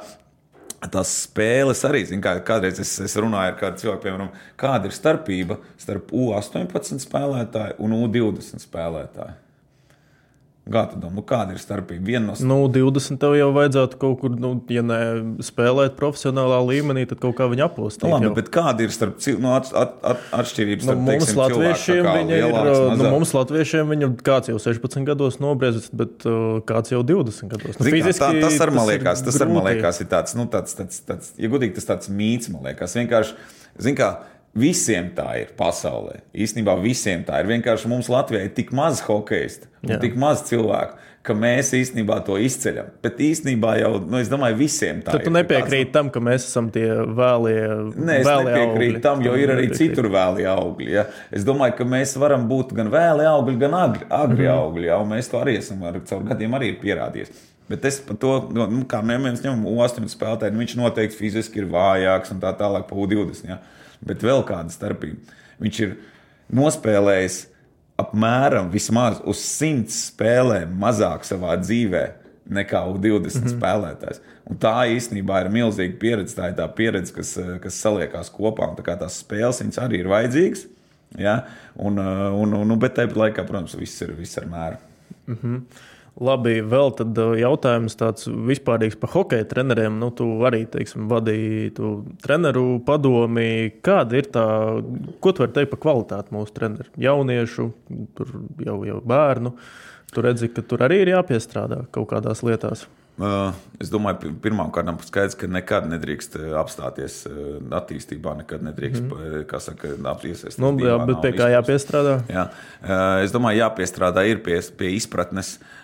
tās spēles arī, kā, kādreiz es, es runāju ar kādu cilvēku, piemēram, kāda ir starpība starp U18 spēlētāju un U20 spēlētāju. Kā tu domā, nu, kāda ir starpība? Viena no Nu, 20 tev jau vajadzētu kaut kur, nu, ja ne spēlēt profesionālā līmenī, tad kaut kā viņa apostīt. Nu, labi, jau. bet kāda ir starp, nu, at, at, at, atšķirības Nu, starp mums, teiksim, latviešiem, kā viņa ir, lielāks, nu, mums, latviešiem, viņa kāds jau 16 gados nobriedzis, bet uh, kāds jau 20 gados. Nu, Zini kā, tā, tas ar man ir liekas, tas ar man liekas ir tāds, nu, tāds, tāds, tāds, ja gudīgi tas tāds mīts, man liekas, vienkārši, zini kā, visiem tā ir pasaulē. Īstenībā visiem tā ir. Vienkārši mums Latvijā ir tik maz hokeistu, tik maz cilvēku, ka mēs īstenībā to izceļam. Bet īstenībā jau, nu, es domāju, visiem tā Tad ir. tu nepiekrīti tam, ka mēs esam tie vēlie. Nē, es vēlie nepiekrītu augļi. tam, jo ir arī Nepiekrīti. citur vēli augļi. Ja? Es domāju, ka mēs varam būt gan vēli augļi, gan agri, agri mm. augļi. Ja? un Mēs to arī esam ar caur gadiem arī ir pierādījis. Bet es par to, nu, nu, kā mēs ņemam U8 spēlētāju, nu, viņš noteikti fiziski ir vājāks un tā tālāk pa U20. Ja? Bet vēl kāda starpība. Viņš ir nospēlējis apmēram vismaz uz 100 spēlēm mazāk savā dzīvē nekā U20 mm -hmm. spēlētājs. Un tā īstenībā ir milzīga pieredze. Tā ir tā pieredze, kas, eh, kas saliekās kopā. Un tā kā tās spēles viņas arī ir vajadzīgas. Ja? Un, eh, un, un, un, bet tajā laikā, protams, viss ir, viss ir mēra. Labi, vēl tad uh, jautājums tāds vispārīgs par hokeja treneriem. Nu, tu arī, teiksim, vadīji tu treneru padomi. Kāda ir tā, ko tu vari teikt par kvalitāti mūsu treneru? Jauniešu, tur jau, jau bērnu. Tu redzi, ka tur arī ir jāpiestrādā kaut kādās lietās. Uh, Es domāju, pirmām kārtām skaidrs, ka nekad nedrīkst uh, apstāties attīstībā, nekad nedrīkst, mm saka, apiesaistīties. Nu, jā, bet pie kā jāpiestrādā? Jā. Es domāju, jāpiestrādā ir pie, pie izpratnes uh,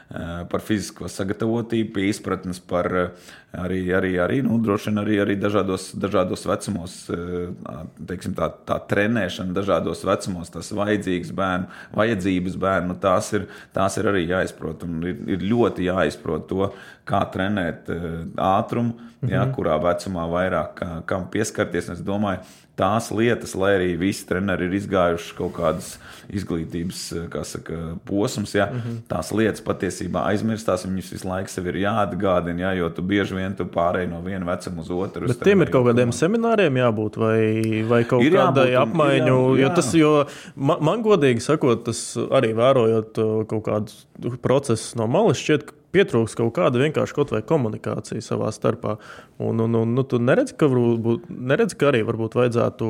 par fizisko sagatavotību, pie izpratnes par uh, arī, arī, arī, nu, droši vien arī, arī dažādos, dažādos vecumos, uh, teiksim, tā, tā trenēšana dažādos vecumos, tas vajadzīgs bērnu, vajadzības bērnu, nu, tās ir, tās ir arī jāizprot. Un ir, ir ļoti jāizprot to, kā trenēt ātrumu, -hmm. jā, kurā vecumā vairāk kā, kam pieskarties. Es domāju, tās lietas, lai arī visi treneri ir izgājuši kaut kādas izglītības eh, kā saka, posms, ja, mm. -hmm. tās lietas patiesībā aizmirstās. Viņus visu laiku sev ir jāatgādina, ja, jo tu bieži vien tu pārēji no viena vecuma uz otru. Bet tiem ir kaut kādiem semināriem jābūt, vai, vai kaut Ir kādai jābūt, apmaiņu. jā, Jo jā. tas, jo man, man godīgi sakot, tas arī vērojot uh, kaut kādus procesus no malas, šķiet, ka pietrūks kaut kāda vienkārši kaut vai komunikācija savā starpā. Un, un, un nu, tu neredzi, ka, varbūt, neredzi, ka arī varbūt vajadzētu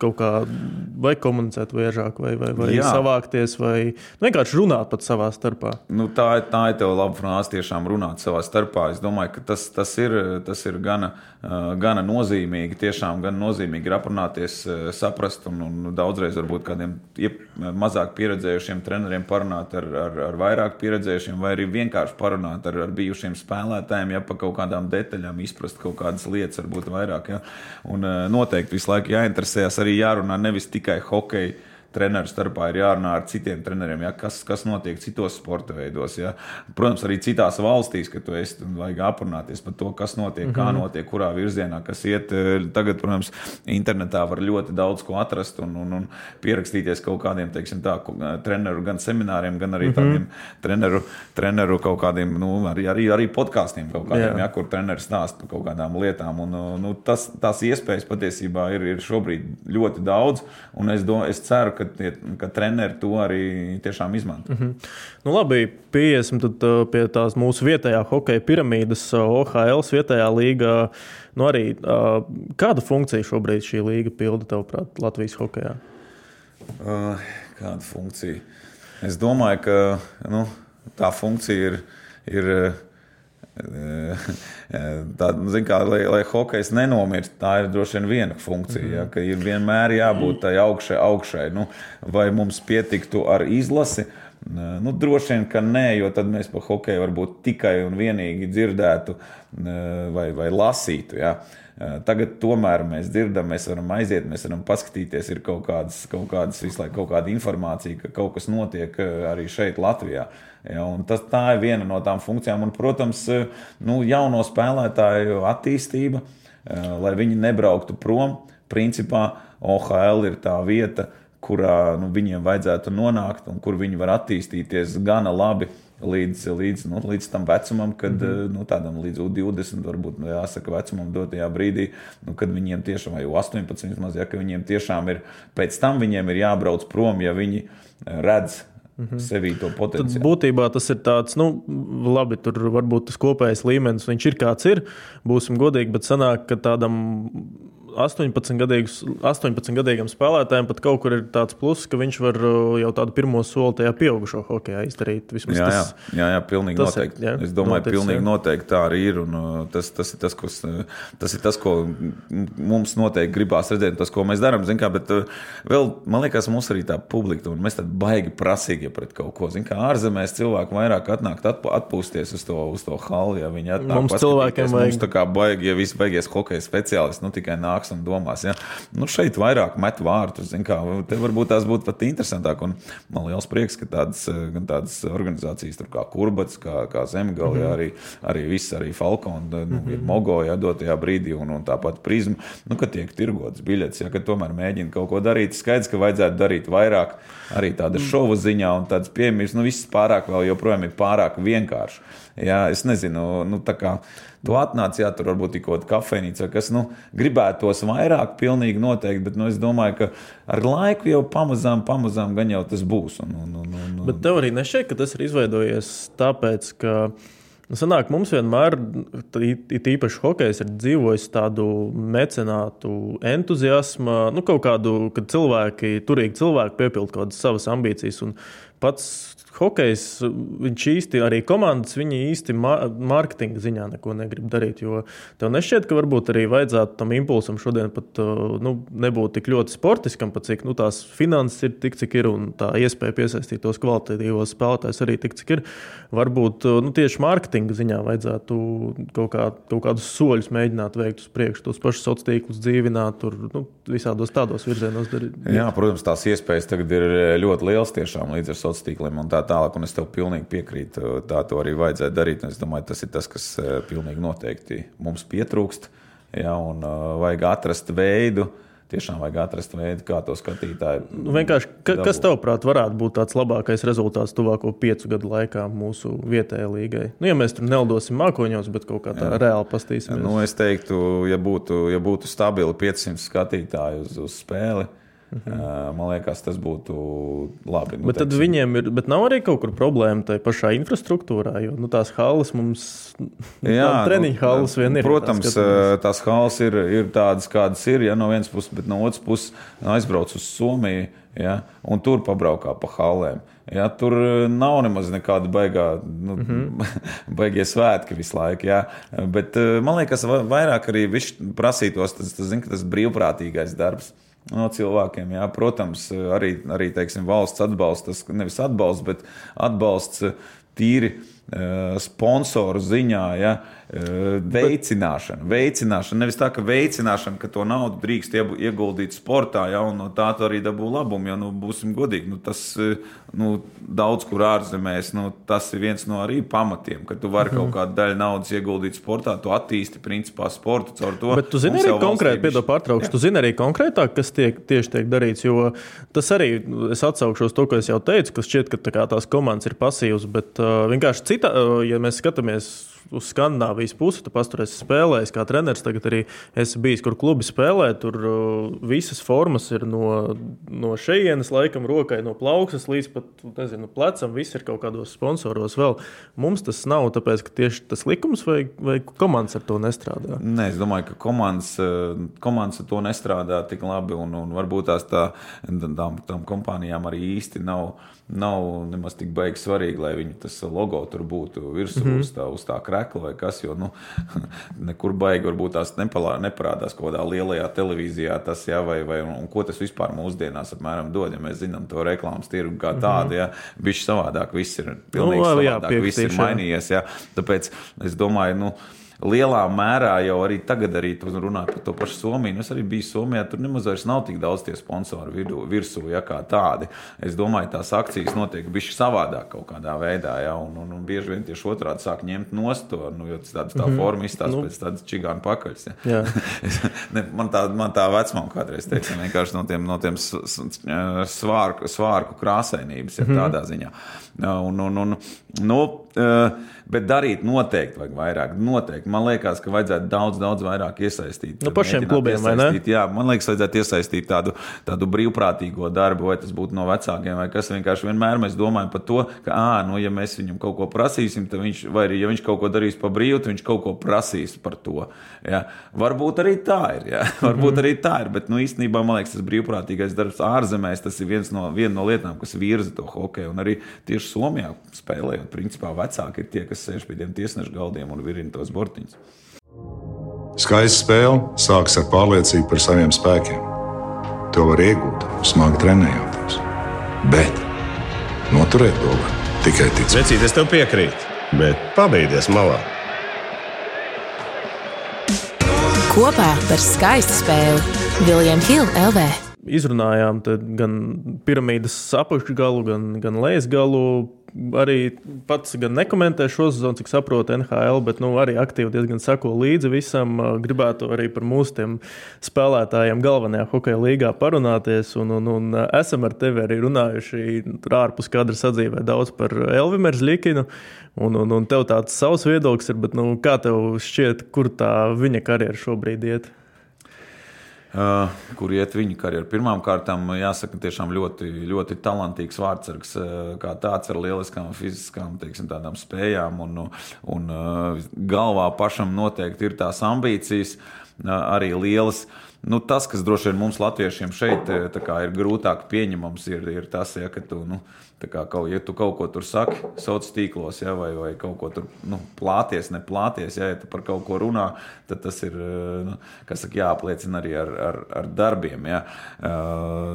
kaut kā vai komunicēt biežāk, vai, vai, vai Jā. savākties, vai vienkārši runāt pat savā starpā. Nu, tā, tā ir tev laba frāze, tiešām runāt savā starpā. Es domāju, ka tas, tas ir, tas ir gana, uh, gana nozīmīgi. Tiešām gan nozīmīgi ir aprunāties, uh, saprast, un, un daudzreiz varbūt kādiem iep- mazāk pieredzējušiem treneriem parunāt ar, ar, ar vairāk pieredzējušiem, vai arī vienkārši parunāt ar, ar bijušiem spēlētājiem, ja pa kaut kādām detaļām izprast kaut kādas lietas, varbūt vairāk. Ja. Un uh, noteikti visu laiku jāinteresējas, arī jārunā nevis tikai hokeja treneru starpā ir jārunā ar citiem treneriem, ja, kas, kas notiek citos sporta veidos. Ja. Protams, arī citās valstīs, ka tu esi un vajag aprunāties par to, kas notiek, mm -hmm. kā notiek, kurā virzienā kas iet. Tagad, protams, internetā var ļoti daudz ko atrast un, un, un pierakstīties kaut kādiem teiksim, tā, treneru gan semināriem, gan arī tādiem treneru, treneru kaut kādiem, nu, arī, arī, arī podkāstiem, kādiem, ja, kur treneris stāsta par kaut kādām lietām. Un, nu, tas, tās iespējas patiesībā ir, ir šobrīd ļoti daudz, un es, do, es ceru, ka, ka treneri to arī tiešām izmanto. Mm -hmm. Nu, labi, pieiesim tad, uh, pie tās mūsu vietējā hokeja piramīdas, uh, OHL vietējā līgā. Nu, arī, uh, kādu funkciju šobrīd šī līga pilda, tavuprāt, Latvijas hokeja? Uh, kāda funkcija? Es domāju, ka nu, tā funkcija ir. ir uh, Tā, nu, zin kā, lai, lai hokejs nenomirst, tā ir droši vien viena funkcija. Ja, ka ir vienmēr jābūt tai augšai, augšai. Nu, vai mums pietiktu ar izlasi? Nu, droši vien, ka nē, jo tad mēs par hokeju varbūt tikai un vienīgi dzirdētu vai, vai lasītu. Ja. Tagad tomēr mēs dzirdam, mēs varam aiziet, mēs varam paskatīties, ir kaut kādas, kaut kādas visu laiku kaut kāda informācija, ka kaut kas notiek arī šeit, Latvijā. Ja, tas, tā ir viena no tām funkcijām, un, protams, nu, jauno spēlētāju attīstība, lai viņi nebrauktu prom. Principā OHL ir tā vieta, kurā nu, viņiem vajadzētu nonākt un kur viņi var attīstīties gana labi līdz, līdz, nu, līdz tam vecumam, kad mm -hmm. nu, tādam līdz 20, varbūt nu, jāsaka, vecumam dotajā brīdī, nu, kad viņiem tiešām, vai 18, vismaz, ja viņiem tiešām ir, pēc tam viņiem ir jābrauc prom, ja viņi redz. Sevī to Tad potenciālu. būtībā tas ir tāds, nu, labi, tur varbūt tas kopējais līmenis, viņš ir kāds ir, būsim godīgi, bet sanāk, ka tādam 18-gadīgus 18 gadīgam spēlētājam pat kaut kur ir tāds pluss, ka viņš var uh, jau tādu pirmo soli tajā pieaugušo hokeja izdarīt. Vismaz Jā, jā, tas, jā, jā, pilnīgi tas ir, noteikti. jā, es domāju, noticis, pilnīgi jā. noteikti tā arī ir. Un, uh, tas, tas, ir tas, kas, uh, tas ir tas, ko mums noteikti gribās redzēt, tas, ko mēs darām. Kā, bet vēl, man liekas, mums arī tā publika, un mēs tādi baigi prasīgi pret kaut ko. Zin, kā ārzemēs cilvēki vairāk atnāk atp- atpūsties uz to, uz to halu. Ja viņi atnāk Mums cilvēkiem vajag- Mums tā kā baigi, ja viss beigies hokeja speciālists, nu tikai nāks un domās. Ja? Nu, šeit vairāk met vārtus. Kā, te varbūt tās būtu pat interesantāk. Un man liels prieks, ka tādas, eh, tādas organizācijas kā Kurbats, kā, kā Zemgala, mm -hmm. arī, arī viss, arī Falkona, nu, mm -hmm. Mogo, ja dotajā brīdī, un, un tāpat prizma, nu, ka tiek tirgotas biļetes, ja tomēr mēģina kaut ko darīt. Skaidrs, ka vajadzētu darīt vairāk, arī tāda šova ziņā un tādas piemības. Nu, viss pārāk vēl joprojām ir pārāk vienkārši. Jā, es nezinu, nu, tā kā tu atnāc, jā, tur varbūt ir kaut kāda kafejnīca, kas nu, gribētos vairāk, pilnīgi noteikti, bet nu, es domāju, ka ar laiku jau pamazām, pamazām gan jau tas būs. Un, un, un, un, Bet tev arī nešķiet, ka tas ir izveidojies tāpēc, ka nu, sanāk, mums vienmēr, it īpaši hokejs, ir dzīvojis tādu mecenātu entuziasmu, nu, kaut kādu, kad cilvēki, turīgi cilvēki piepilda kaut kādas savas ambīcijas. Un pats hokejs, viņš īsti arī komandas, viņi īsti mārketinga ziņā neko negrib darīt. Jo tev nešķiet, ka varbūt arī vajadzētu tam impulsam šodien pat uh, nu, nebūt tik ļoti sportiskam, pat cik nu, tās finanses ir tik, cik ir, un tā iespēja piesaistīt tos kvalitatīvos spēlētājus arī tik, cik ir. Varbūt uh, nu, tieši mārketinga ziņā vajadzētu kaut, kā, kaut kādus soļus mēģināt veikt uz priekšu, tos pašus sociālos tīklus dzīvināt, tur nu, visādos tādos virzienos darīt. Jā, protams, tās iespējas tagad ir ļoti lielas tiešām līdz ar sociāliem tīkliem un tā tālāk. Un es tev pilnīgi piekrītu. Tā to arī vajadzētu darīt. Es domāju, tas ir tas, kas eh, pilnīgi noteikti mums pietrūkst. Jā, un uh, vajag atrast veidu. Tiešām vajag atrast veidu, kā to skatītāju. Nu, vienkārši, ka, kas dabūt. tavuprāt varētu būt tāds labākais rezultāts tuvāko piecu gadu laikā mūsu vietējai līgai? Nu, ja mēs tur nelidosim mākoņos, bet kaut kā tā reāli pastīsimies. Nu, es teiktu, ja būtu, ja būtu stabili 500 skatītāji uz, uz spēli, mhm. man liekas, tas būtu labi. Nu, Bet tad teiksim, viņiem ir, bet nav arī kaut kur problēma tajā pašā infrastruktūrā, jo nu, tās halas mums, Jā, treniņu halas vien ir. Protams, tā skatāmies. eh, tās halas ir, ir tādas, kādas ir. Ja, no vienas puses, bet no otras puses aizbrauc uz Somiju ja, un tur pabraukā pa halēm. Ja, tur nav nemaz nekāda baigā, nu, mm. -hmm. baigie svētki visu laiku. Ja. Bet man liekas, va- vairāk arī prasītos tas, tas, ka tas brīvprātīgais darbs. No cilvēkiem, jā, protams, arī, arī teiksim, valsts atbalsts, tas nevis atbalsts, bet atbalsts tīri eh, sponsoru ziņā, eh, veicināšana. Veicināšana, nevis tā, ka veicināšana, ka to naudu drīkst ieguldīt sportā, ja, no tā tu arī dabū labumu. Jo, nu, būsim godīgi, nu, tas eh, nu, daudz kur ārzemēs, nu, tas ir viens no arī pamatiem, ka tu vari kaut kādu daļu naudas ieguldīt sportā, tu attīsti principā sportu caur to. Bet tu zini arī konkrēti, piedod pārtraukšu, tu zini arī konkrētāk, kas tiek, tieši tiek darīts, jo tas arī, es atsaukšos to, ko es jau teicu, ka šķiet, ka tā kā tās komandas ir pasīvas, bet uh, vienkārši cita, uh, ja mēs skatāmies uz Skandināvijas pusi, tu pasturēsi spēlējis kā treneris, tagad arī esi bijis, kur klubi spēlē, tur uh, visas formas ir no, no šejienes, laikam, rokai, no plauksnes līdz pat, nezinu, plecam, viss ir kaut kādos sponsoros vēl. Mums tas nav, tāpēc, ka tieši tas likums vai, vai komandas ar to nestrādā. Nē, es domāju, ka komandas, eh, komandas ar to nestrādā tik labi. Un, un varbūt tās tā, tām, tām kompānijām arī īsti nav, nav nemaz tik baigi svarīgi, lai viņu tas logo tur būtu virsū mm -hmm. uz, tā, uz tā krekla vai kas. Jo nu, nekur baigi varbūt tās nepalā, neparādās kaut kādā lielajā televīzijā tas, jā, vai, vai un, un ko tas vispār mūsdienās apmēram dod. Ja mēs zinām to reklāmas tirgu kā tādu, ja viņš savādāk viss ir pilnīgi Nu, jā, savādāk, viss ir jā. mainījies. Jā. Tāpēc es domāju, nu, lielā mērā jau arī tagad, arī tu runā par to pašu Somiju. Nu, Es arī biju Somijā, tur nemaz vairs nav tik daudz tie sponsori vidu, virsū, ja kā tādi. Es domāju, tās akcijas notiek bišķi savādāk kaut kādā veidā, ja, un, un, un bieži vien tieši otrādi sāk ņemt nost to, nu, jo tas tāds tā forma izstāsta Nu. pēc tādas čigāna pakaļas. Ja. Jā. Es- ne, man tā, man tā vecmāma kādreiz teica, vienkārši no tiem, no tiem svārku, svārku krāsainības, ja tādā ziņā. Un, un, un, nu, eh, bet darīt noteikti vajag vairāk. Noteikti. Man liekas, ka vajadzētu daudz, daudz vairāk iesaistīt. Nu, pašiem klubiem, vai ne? Jā, man liekas, vajadzētu iesaistīt tādu, tādu brīvprātīgo darbu, vai tas būtu no vecākiem, vai kas vienkārši vienmēr mēs domājam par to, ka, ah, nu, ja mēs viņam kaut ko prasīsim, tad viņš, vai arī, ja viņš kaut ko darīs pa brīvu, tad viņš kaut ko prasīs par to. Jā. Varbūt arī tā ir, jā. varbūt arī tā ir, bet, nu, īstenībā, man liekas, tas brīvprātīgais darbs ārzemēs, tas ir viens no, viena no lietām, kas virza to hokeju, un arī tieši Somijā spēlējot, principā vecāki ir tie, kas sēž pie tiem tiesnešu galdiem un virina tos bortiņus. Skaista spēle sākas ar pārliecību par saviem spēkiem. To var iegūt, smagi trenējoties. Bet noturēt to var tikai ticēt. Vecīt, es tev piekrītu, bet pabeigties malā. Kopā par skaistu spēli Viljams Hilde LV. Izrunājām gan piramīdas apakšgalu, gan, gan lejas galu arī pats gan nekomentē šo sezonu, cik saprotu NHL, bet nu, arī aktīvi diezgan sako līdzi visam. Gribētu arī par mūsu spēlētājiem galvenajā hokeja līgā parunāties. Un, un, un esam ar tevi arī runājuši ārpus kadra sadzīvē daudz par Elvimeru Zlikinu. Un, un, un tev tāds savs viedoklis ir, bet nu, kā tev šķiet, kur tā viņa karjera šobrīd iet? Uh, kur iet viņa karjeru. Pirmkārt, jāsaka, tiešām ļoti, ļoti talantīgs vārdsargs, uh, kā tāds ar lieliskām fiziskām teiksim, spējām. Un, un uh, galvā pašam noteikti ir tās ambīcijas, arī lielas. Nu, tas, kas droši vien mums, latviešiem, šeit ir grūtāk pieņemams, ir, ir tas, ja, ka tu, nu, kā, ja tu kaut ko tur saki, sociālos tīklos, ja, vai, vai kaut ko tur nu, plāties, neplāties, ja, ja tu par kaut ko runā, tad tas ir nu, saka, jāapliecina arī ar, ar, ar darbiem. Ja.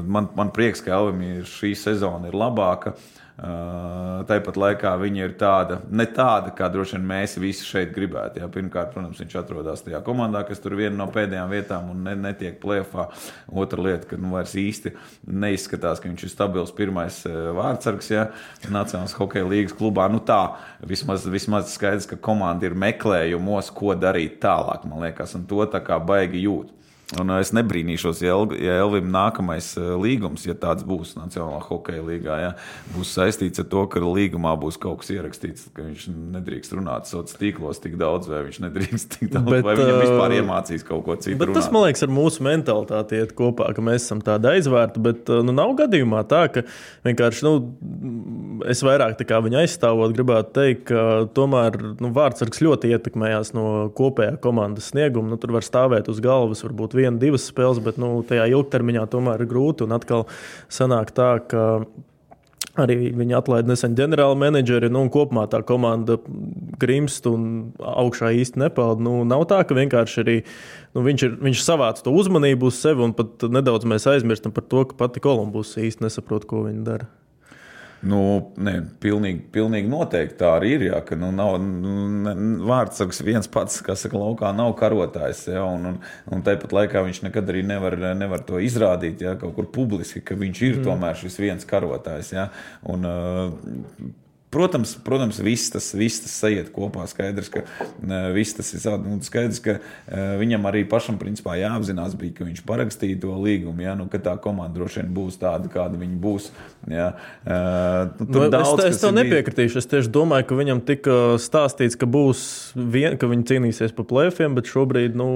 Man, man prieks, ka Elvim šī sezona ir labāka. Uh, tāpat laikā viņa ir tāda, ne tāda, kā droši vien mēs visi šeit gribētu. Jā. Pirmkārt, protams, viņš atrodas tajā komandā, kas tur viena no pēdējām vietām un ne, netiek plēfā. Otra lieta, ka nu, vairs īsti neizskatās, ka viņš ir stabils pirmais vārdsargs ja, Nacionālās hokeja līnijas klubā. Nu, tā vismaz, vismaz skaidrs, ka komanda ir meklējumos, ko darīt tālāk, man liekas, un to tā kā baigi jūt. Un es nebrīnīšos, ja, El, ja Elvim nākamais līgums, ja tāds būs Nacionālajā hokeja līgā, ja, būs saistīts ar to, ka līgumā būs kaut kas ierakstīts, ka viņš nedrīkst runāt sociālos tīklos tik daudz, vai viņš nedrīkst tik daudz, bet, vai viņam vispār iemācīs kaut ko citu. Bet runāt. tas, man liekas, ar mūsu mentalitāti iet kopā, ka mēs esam tādi aizvērti, bet nu, nav gadījumā tā, ka vienkārši nu, es vairāk viņu aizstāvot, gribētu teikt, ka tomēr nu, vārdsargs ļoti ietekmējās no kopējā komandas snieguma. Nu, tur var stāvēt uz galvas, varbūt viena, divas spēles, bet nu, tajā ilgtermiņā tomēr ir grūti. Un atkal sanāk tā, ka Arī viņi atlaida nesen ģenerāla menedžeri, nu, un kopumā tā komanda grimst un augšā īsti nepeld. Nu, nav tā, ka vienkārši arī nu, viņš, ir, viņš savāc to uzmanību uz sevi, un pat nedaudz mēs aizmirstam par to, ka pati Kolumbus īsti nesaprot, ko viņi dara. Nu, ne, pilnīgi, pilnīgi noteikti tā arī ir. Jā, ka, nu, nav, nu, vārdsargs viens pats, kas saka, laukā nav karotājs. Ja, un, un, un tāpat laikā viņš nekad arī nevar, nevar to izrādīt ja, kaut kur publiski, ka viņš ir mm. tomēr šis viens karotājs. Ja, un, uh, Protams, protams viss, tas, viss tas sajiet kopā. Skaidrs, ka, viss tas ir nu, skaidrs, ka viņam arī pašam principā, jāapzinās, bija, ka viņš parakstīja to līgumu. Ja, nu, ka tā komanda droši vien būs tāda, kāda viņa būs. Ja. Nu, nu, daudz, es es tev nepiekritīšu. Es tieši domāju, ka viņam tika stāstīts, ka, būs vien, ka viņi cīnīsies par plēfiem, bet šobrīd nu,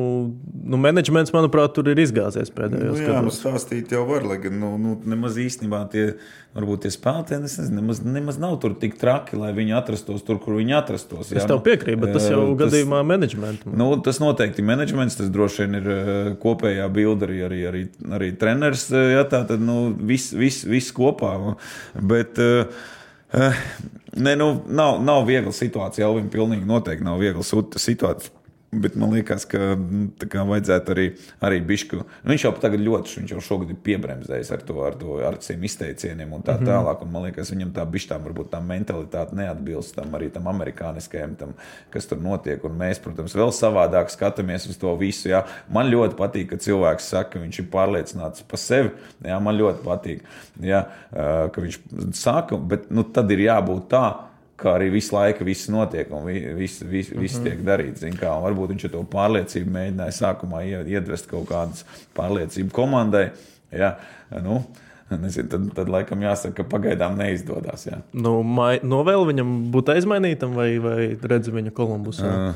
nu, menedžments, manuprāt, tur ir izgāzies pēdējos gados. Nu, jā, nu, stāstīt jau var, lai gan nu, nu, nemaz īstenībā tie, varbūt tie spēlētāji nemaz, nemaz nav tur tik traki traki, lai viņi atrastos tur, kur viņi atrastos. Jā, es tev nu, piekrītu, bet tas jau tas, gadījumā menedžmentam. Nu, tas noteikti menedžments, tas droši vien ir kopējā bilde arī, arī, arī, arī treneris. Jā, tā tad nu, viss vis, vis kopā. Bet, Ne, nu, nav, nav viegla situācija. Elvim pilnīgi noteikti nav viegla situācija. Bet man liekas, ka nu, kā, vajadzētu arī, arī bišku. Viņš jau tagad ļoti, viņš jau šogad ir piebremzējis ar to, ar to ar šiem izteicieniem un tā mm -hmm. tālāk. Un man liekas, viņam tā bišķām varbūt tā mentalitāte neatbilst tam arī tam amerikāniskajam, tam, kas tur notiek. Un mēs, protams, vēl savādāk skatāmies uz to visu. Jā. Man ļoti patīk, ka cilvēks saka, ka viņš ir pārliecināts par sevi. Jā, man ļoti patīk, jā, ka viņš saka, bet nu, tad ir jābūt tā kā arī visu laiku viss notiek un viss, viss, viss -hmm. tiek darīts. Kā, varbūt viņš to pārliecību mēģināja sākumā iedvest kaut kādas pārliecību komandai. Ja, nu, Nezinu, tad, tad laikam jāsaka, ka pagaidām neizdodas. Jā. Nu, mai, no vēl viņam būtu aizmainītam, vai, vai redzi viņa Kolumbusā? Uh,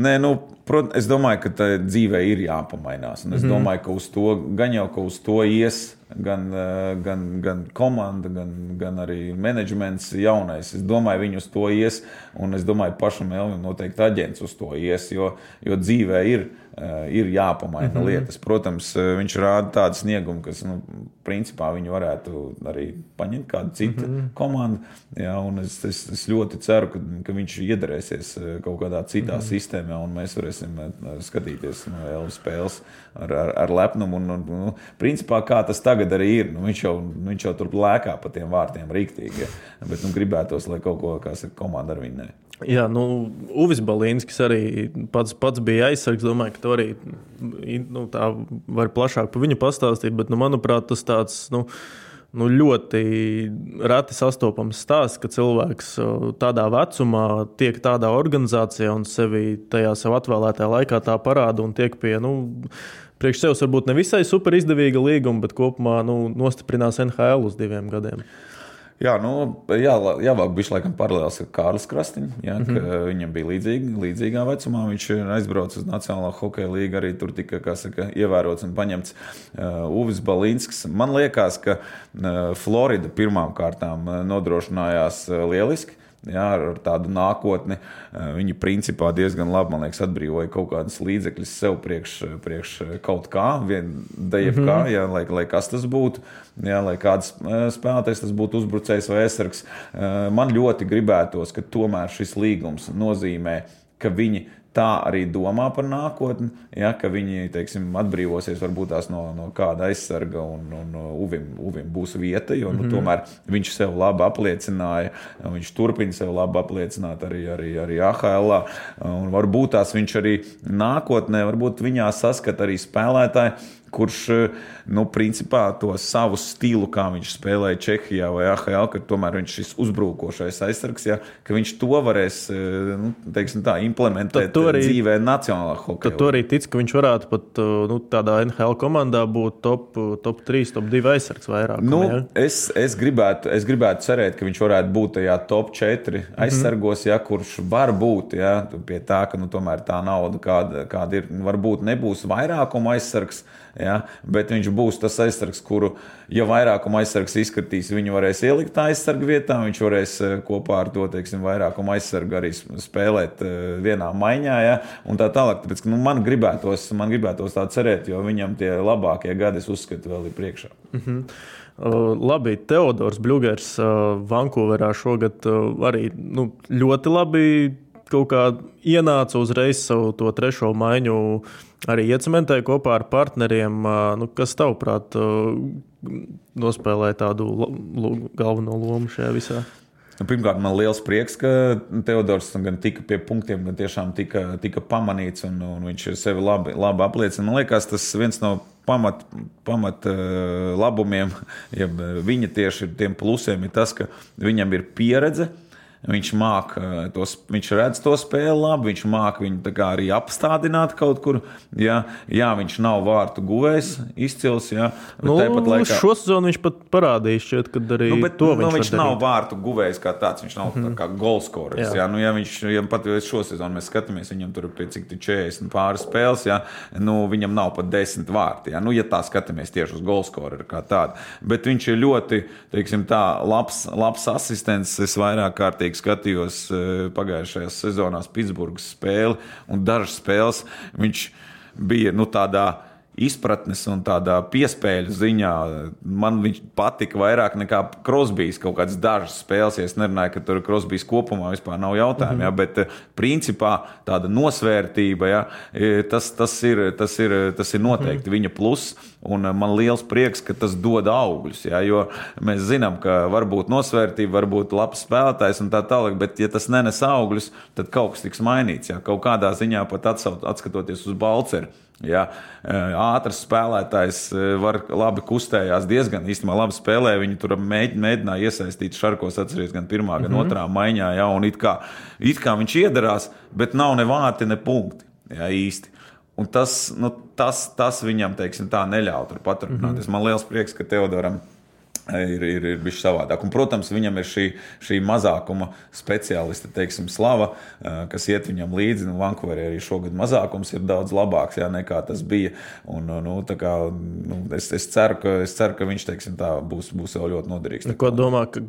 Nē, nu, prot, es domāju, ka tā dzīvē ir jāpamainās. Es mm -hmm. domāju, ka uz to gan jau ka uz to ies gan, eh, gan, gan komanda, gan, gan arī menedžments jaunais. Es domāju, viņi uz to ies, un es domāju, pašam Elvim noteikti aģents uz to ies, jo, jo dzīvē ir Eh, ir jāpamaina mm -hmm. lietas. Protams, eh, viņš rāda tādu sniegumu, kas, nu, principā, viņu varētu arī paņemt kādu citu mm -hmm. komandu. Jā, es, es, es ļoti ceru, ka, ka viņš iedarēsies kaut kādā citā mm -hmm. sistēmā, un mēs varēsim skatīties no nu, Elvis spēles ar, ar, ar lepnumu. Un, un, nu, principā, kā tas tagad arī ir, nu, viņš, jau, viņš jau tur lēkā pa tiem vārtiem rīktīgi. Ja? Bet nu, gribētos, lai kaut ko, saka, komanda ar viņu ne. Jā, nu, Uvis Balīnskis arī pats, pats bija aizsargs. Domāju, ka tu arī nu, tā vari plašāk par viņu pastāstīt. Bet, nu, manuprāt, tas tāds. Nu, nu, ļoti reti sastopams stāsts, ka cilvēks tādā vecumā tiek tādā organizācijā un sevi tajā sev atvēlētajā laikā tā parāda un tiek pie. Nu, Priekš sevis varbūt ne visai super izdevīga līguma, bet kopumā nu, nostiprinās NHL uz diviem gadiem. Jā, nu, jā, jāvāk bija laikam paralēls ar Kārlis Krastiņu. Jā, mm -hmm. Viņam bija līdzīgi, līdzīgā vecumā. Viņš aizbrauca uz Nacionālo hokeja līgu, arī tur tika saka, ievērots un paņemts uh, Uvis Balīnskis. Man liekas, ka uh, Florida pirmām kārtām uh, nodrošinājās uh, lieliski jā, ar tādu nākotni. Eh, viņi principā diezgan labi liekas, atbrīvoja kaut kādas līdzekļus sev priekš, priekš kaut kā, DFK, mm -hmm. jā, lai, lai kas tas būtu. Jā, lai kāds eh, spēlētājs tas būtu uzbrucējs vai aizsargs, eh, man ļoti gribētos, ka tomēr šis līgums nozīmē, ka viņi tā arī domā par nākotni, ja, ka viņi teiksim, atbrīvosies varbūt no, no kāda aizsarga un, un uvim, uvim būs vieta, jo nu, mm -hmm. tomēr viņš sev labi apliecināja, viņš turpina sev labi apliecināt arī, arī, arī AHL. Un varbūt tās viņš arī nākotnē, varbūt viņā saskat arī spēlētāji kurš nu, principā to savu stilu, kā viņš spēlēja Čehijā vai AHL, ka tomēr viņš ir uzbrukošais aizsargs, ja, ka viņš to varēs nu, teiksim, tā, implementēt arī, dzīvē, nacionālā hokeja. Tad tu arī tic, ka viņš varētu pat nu, tādā NHL komandā būt top, top 3, top 2 aizsargs vairāk. Nu, ja? es, es, gribētu, es gribētu cerēt, ka viņš varētu būt tajā top 4 mhm. aizsargos, mm -hmm. ja, kurš var būt ja, pie tā, ka nu, tomēr tā nauda, kāda, kāda ir, varbūt nebūs vairākuma aizsargs. Ja? Bet viņš būs tas aizsargs, kuru, ja vairākuma aizsargs izskatīs, viņu varēs ielikt tā aizsarga vietā. Viņš varēs eh, kopā ar to teiksim, vairākuma aizsargu arī spēlēt eh, vienā maiņā. Ja? Un tā tālāk. Tāpēc, nu, man, gribētos, man gribētos tā cerēt, jo viņam tie labākie gadi, es uzskatu, vēl ir priekšā. Mm -hmm. Uh, labi, Teodors Bluegers uh, Vankūverā šogad uh, arī nu, ļoti labi ienāca uzreiz savu trešo maiņu uh, arī iecementēja kopā ar partneriem. Nu, kas tavuprāt nospēlēja tādu galveno lomu šajā visā? Nu, pirmkārt, man liels prieks, ka Teodors gan tika pie punktiem, gan tiešām tika, tika pamanīts, un, un viņš sevi labi, labi apliecina. Man liekas, tas viens no pamat, pamat labumiem, ja viņa tieši ir tiem plusiem, ir tas, ka viņam ir pieredze Viņš māca, eh, tos, viņš redz to spēli labi, viņš māca viņu arī apstādināt kaut kur. Jā, jā viņš nav vārtu guvējs, izcils. Jā, nu, laikā... Šo sezonu viņš pat parādīja, šķiet, kad arī nu, bet, to nu, viņš, viņš nav darīt. vārtu guvējs kā tāds. Viņš nav mm. tā kā golskorers. Jā. Jā, nu, ja viņš ja pat šo sezonu mēs skatāmies, viņam tur ir cik 40 pāris spēles, jā, nu, viņam nav pat 10 vārti. Jā, nu, ja tā skatāmies tieši uz golskoreru kā tādu. Bet viņš ir ļoti, teiksim tā, labs, labs asistents. Es vairāk kārtīgi rūpīgi skatījos eh, pagājušajās sezonās Pitsburgas spēli un dažas spēles. Viņš bija nu, tādā izpratnes un tādā piespēļu ziņā man viņš patika vairāk nekā Krosbīs. Kaut kādas dažas spēles, es nerunāju, ka tur Krosbīs kopumā vispār nav jautājumu, mm -hmm. ja, bet eh, principā tāda nosvērtība, ja, e, tas, tas, ir, tas, ir, tas ir noteikti mm -hmm. viņa pluss. Un eh, man liels prieks, ka tas dod augļus. Ja, jo mēs zinām, ka var būt nosvērtība, var būt labs spēlētājs un tā tālāk, bet, ja tas nenes augļus, tad kaut kas tiks mainīts. Ja, kaut kādā ziņā pat atskatoties uz Balceru. Ja, ātrs spēlētājs var labi kustējās, diezgan īstenībā labi spēlē. Viņi tur mēģināja iesaistīt šarkos, atcerieties, gan pirmā, gan mm -hmm. otrā maiņā. Ja, it, kā, it kā viņš iedarās, bet nav ne vārti, ne punkti. Ja, īsti. Un tas, nu, tas, tas viņam teiksim, tā neļauj tur paturpināties. Mm -hmm. Man liels prieks, ka Teodoram Ir, ir, ir bijis savādāk. Un, protams, viņam ir šī, šī mazākuma speciāliste, teiksim, slava, eh, kas iet viņam līdzi. Nu, Vankūverī arī šogad mazākums ir daudz labāks jā, nekā tas bija. Un, nu, kā, nu, es, es, ceru, ka, es ceru, ka viņš teiksim, tā, būs, būs vēl ļoti noderīgs. Ko domā ka,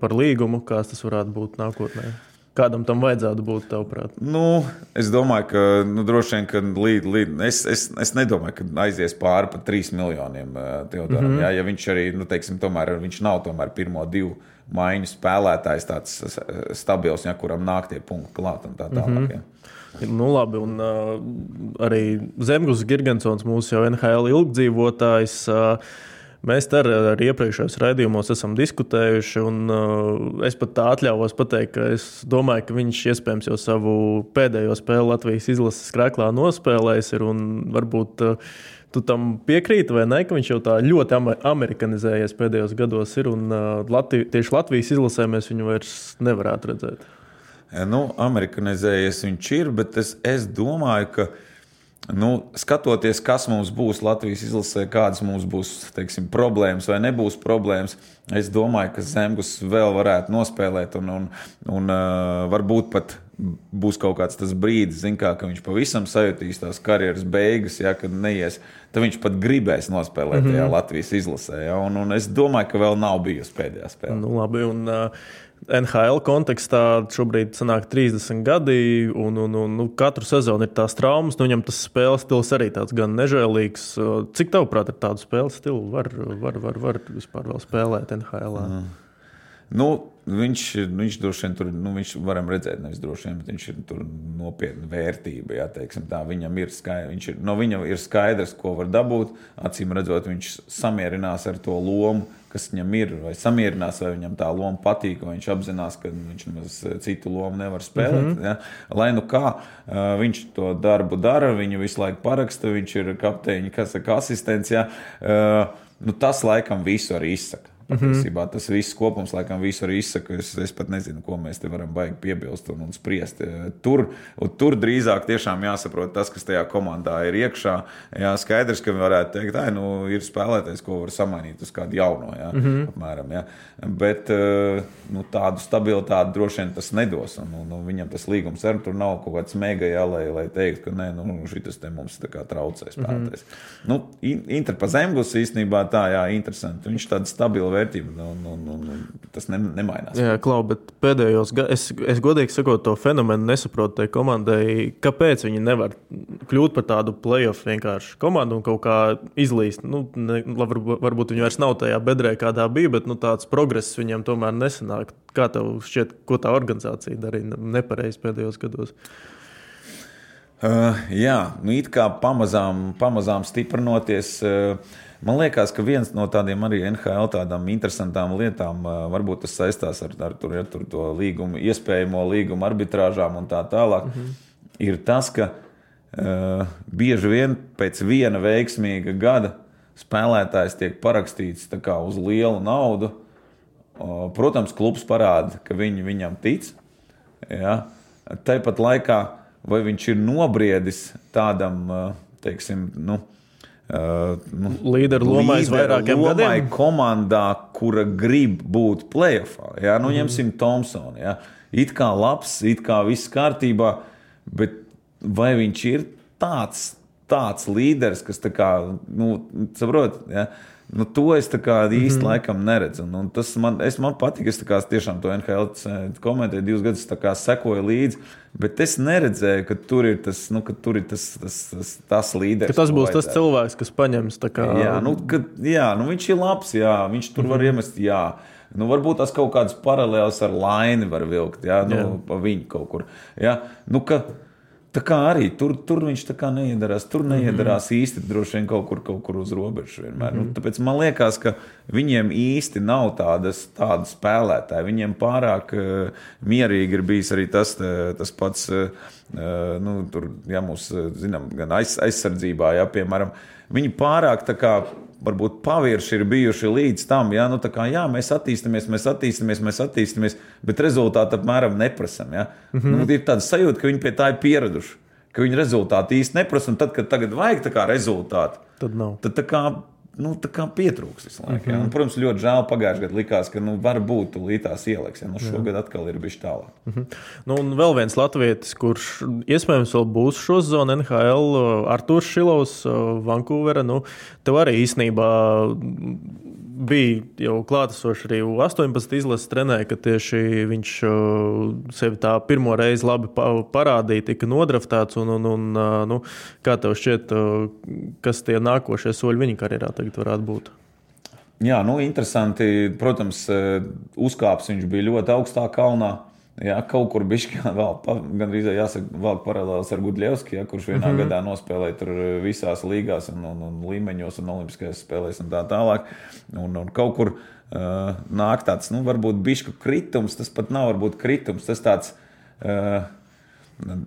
par līgumu, kāds tas varētu būt nākotnē? Kādam tam vajadzētu būt, tavuprāt? Nu, es domāju, ka nu, droši vien, ka līd, līd, es, es, es nedomāju, ka aizies pāri pat 3 miljoniem Teodoram. Mm -hmm. jā, ja viņš arī, nu, teiksim, tomēr viņš nav tomēr pirmo divu maiņu spēlētājs, tāds stabils, ja, kuram nāk tie punkti klāt un tā tālāk. Mm -hmm. Jā. Nu, labi, un uh, arī Zemgus Gigantsons, mūsu jau NHL ilgdzīvotājs. Uh, Mēs ar, ar iepriekšējos raidījumos esam diskutējuši, un uh, es pat tā atļāvos pateikt, ka es domāju, ka viņš iespējams jau savu pēdējo spēli Latvijas izlases krēklā nospēlējis. Ir, varbūt uh, tu tam piekrīti, vai ne? Ka viņš jau tā ļoti amerikanizējies pēdējos gados, ir, un uh, Latvi, tieši Latvijas izlasē mēs viņu vairs nevarētu redzēt. Nu, amerikanizējies viņš ir, bet es, es domāju, ka viņš Nu, skatoties, kas mums būs Latvijas izlasē, kādas mums būs teiksim, problēmas vai nebūs problēmas, es domāju, ka Zemgus vēl varētu nospēlēt. Un, un, un uh, varbūt pat būs kaut kāds tas brīdis, kā, ka viņš pavisam sajutīs tās karjeras beigas, ja, kad neies. Tad viņš pat gribēs nospēlēt mm -hmm. Latvijas izlasē. Ja, un, un es domāju, ka vēl nav bijusi pēdējā spēlē. Nu, labi, un, uh... NHL kontekstā šobrīd sanāk 30 gadi, un, un, un nu, katru sezonu ir tās traumas. Nu, viņam tas spēles stils arī tāds gan nežēlīgs. Cik tavuprāt, ar tādu spēles stilu var, var, var, var vispār vēl spēlēt NHL? Mm. Nu, viņš, viņš droši vien tur, nu, viņš varam redzēt, nevis droši vien, bet viņš ir tur nopietna vērtība. Jā, teiksim, tā, viņam ir skaidrs, ir, no viņa ir skaidrs, ko var dabūt. Acīm redzot, viņš samierinās ar to lomu, kas viņam ir, vai samierinās, vai viņam tā loma patīk, vai viņš apzinās, ka viņš nemaz citu lomu nevar spēlēt. Mm -hmm. ja? Lai nu kā viņš to darbu dara, viņu visu laiku paraksta, viņš ir kapteiņa, kas asistents. Ja? Nu, tas laikam visu arī izsaka. Patiesībā tas viss kopums, laikam, visu arī izsaka. Es, es pat nezinu, ko mēs te varam baigi piebilst un, un spriest. Tur, tur drīzāk tiešām jāsaprot tas, kas tajā komandā ir iekšā. Jā, skaidrs, ka varētu teikt, ka nu, ir spēlētājs, ko var samainīt uz kādu jauno. Jā, mm -hmm. apmēram, jā. Bet eh, nu, tādu stabilitāti droši vien tas nedos. Un, un, un viņam tas līgums ar tur nav kaut kāds mega, jā, lai, teiktu, ka nē, nu, šis te mums traucē spēlēties. Mm -hmm. nu, Inter pa zemgus īstenībā tā, jā, interesanti. Viņš tāds stabils vērtība. Un, un, un, tas ne, nemainās. Jā, Klau, bet pēdējos gados es, es godīgi sakot, to fenomenu nesaprotu tai komandai. Kāpēc viņi nevar kļūt par tādu playoff vienkārši komandu un kaut kā izlīst? Nu, ne, varbūt viņi vairs nav tajā bedrē, kādā bija, bet nu, tāds progress viņiem tomēr nesanāk. Kā tev šķiet, ko tā organizācija darīja nepareizi pēdējos gados? Uh, jā, nu it kā pamazām, pamazām stiprinoties. Uh, Man liekas, ka viens no tādiem arī NHL tādām interesantām lietām, varbūt tas saistās ar, ar, tur, ar tur to līgumu, iespējamo līgumu arbitrāžām un tā tālāk, mm -hmm. ir tas, ka uh, bieži vien pēc viena veiksmīga gada spēlētājs tiek parakstīts uz lielu naudu. Uh, protams, klubs parāda, ka viņi viņam tic. Ja? Tāpat laikā, vai viņš ir nobriedis tādam, uh, teiksim, nu, Uh, nu, līderu lomā vairākiem lomai gadiem. Komandā, kura grib būt playoffā. Ja? Nu, mm. Ņemsim Thompsonu. Ja? It kā labs, it kā viss kārtībā, bet vai viņš ir tāds, tāds līderis, kas tā kā, nu, saprot, ja? Nu, to es īsti mm laikam neredzu. Un, un tas man, es, man patīk. Es kā, tiešām to NHL komentēju divus gadus, kā, sekoju līdzi. Bet es neredzēju, ka tur ir tas, nu, tur ir tas, tas, tas, tas līderis. Ka tas būs tas cilvēks, kas paņems. Kā... Jā, nu, ka, jā nu, viņš ir labs. Jā, viņš tur mm -hmm. var mhm. iemest. Jā. Nu, varbūt tas kaut kāds paralēls ar laini var vilkt. Jā, nu, pa viņu kaut kur. Jā, nu, ka, Tā kā arī tur, tur viņš neiedarās. Tur neiedarās mm -hmm. īsti droši vien kaut kur, kaut kur uz robežas. Mm -hmm. nu, mhm. tāpēc man liekas, ka viņiem īsti nav tādas, tādas spēlētāji. Viņiem pārāk uh, mierīgi ir bijis arī tas, tā, tas pats, uh, nu, tur, ja mums, zinām, gan aiz, aizsardzībā, ja, piemēram, viņi pārāk tā kā varbūt pavirši ir bijuši līdz tam, ja nu, kā, jā, mēs attīstāmies, mēs attīstāmies, mēs attīstāmies, bet rezultātu apmēram neprasām. Ja? Mm -hmm. nu, ir tāda sajūta, ka viņi pie tā ir pieraduši, ka viņi rezultātu īsti neprasa. Tad, kad tagad vajag tā kā rezultātu, tad nav. Tad tā kā nu, pietrūks visu laiku. Ja? Un, protams, ļoti žēl. Pagājušajā gadā likās, ka nu, varbūt līdās ieliks. Ja? Nu, šogad atkal ir bijis tālāk. Mm -hmm. nu, un vēl viens latvietis, kurš iespējams vēl būs šo zonu NHL, Arthurs Šilovs, Vankūvera. Nu, tev arī īstenībā bija jau klātesošs arī U-18 izlases trenē, ka tieši viņš sevi tā pirmo reizi labi parādīja, tika nodraftēts. Un, un, un, nu, kā tev šķiet, kas tie nākošie soļi viņa karjerā tagad varētu būt? Jā, nu, interesanti. Protams, uzkāps viņš bija ļoti augstā kalnā. Jā, kaut kur bija vēl, gan arī jāsaka, vēl paralēlis ar Gudļevski, ja, kurš vienā mm -hmm. gadā nospēlēja tur visās līgās, un, un, un līmeņos, un olimpiskajās spēlēs un tā tālāk. Un, un kaut kur uh, nāk tāds, nu, varbūt bišku kritums, tas pat nav varbūt kritums, tas tāds uh,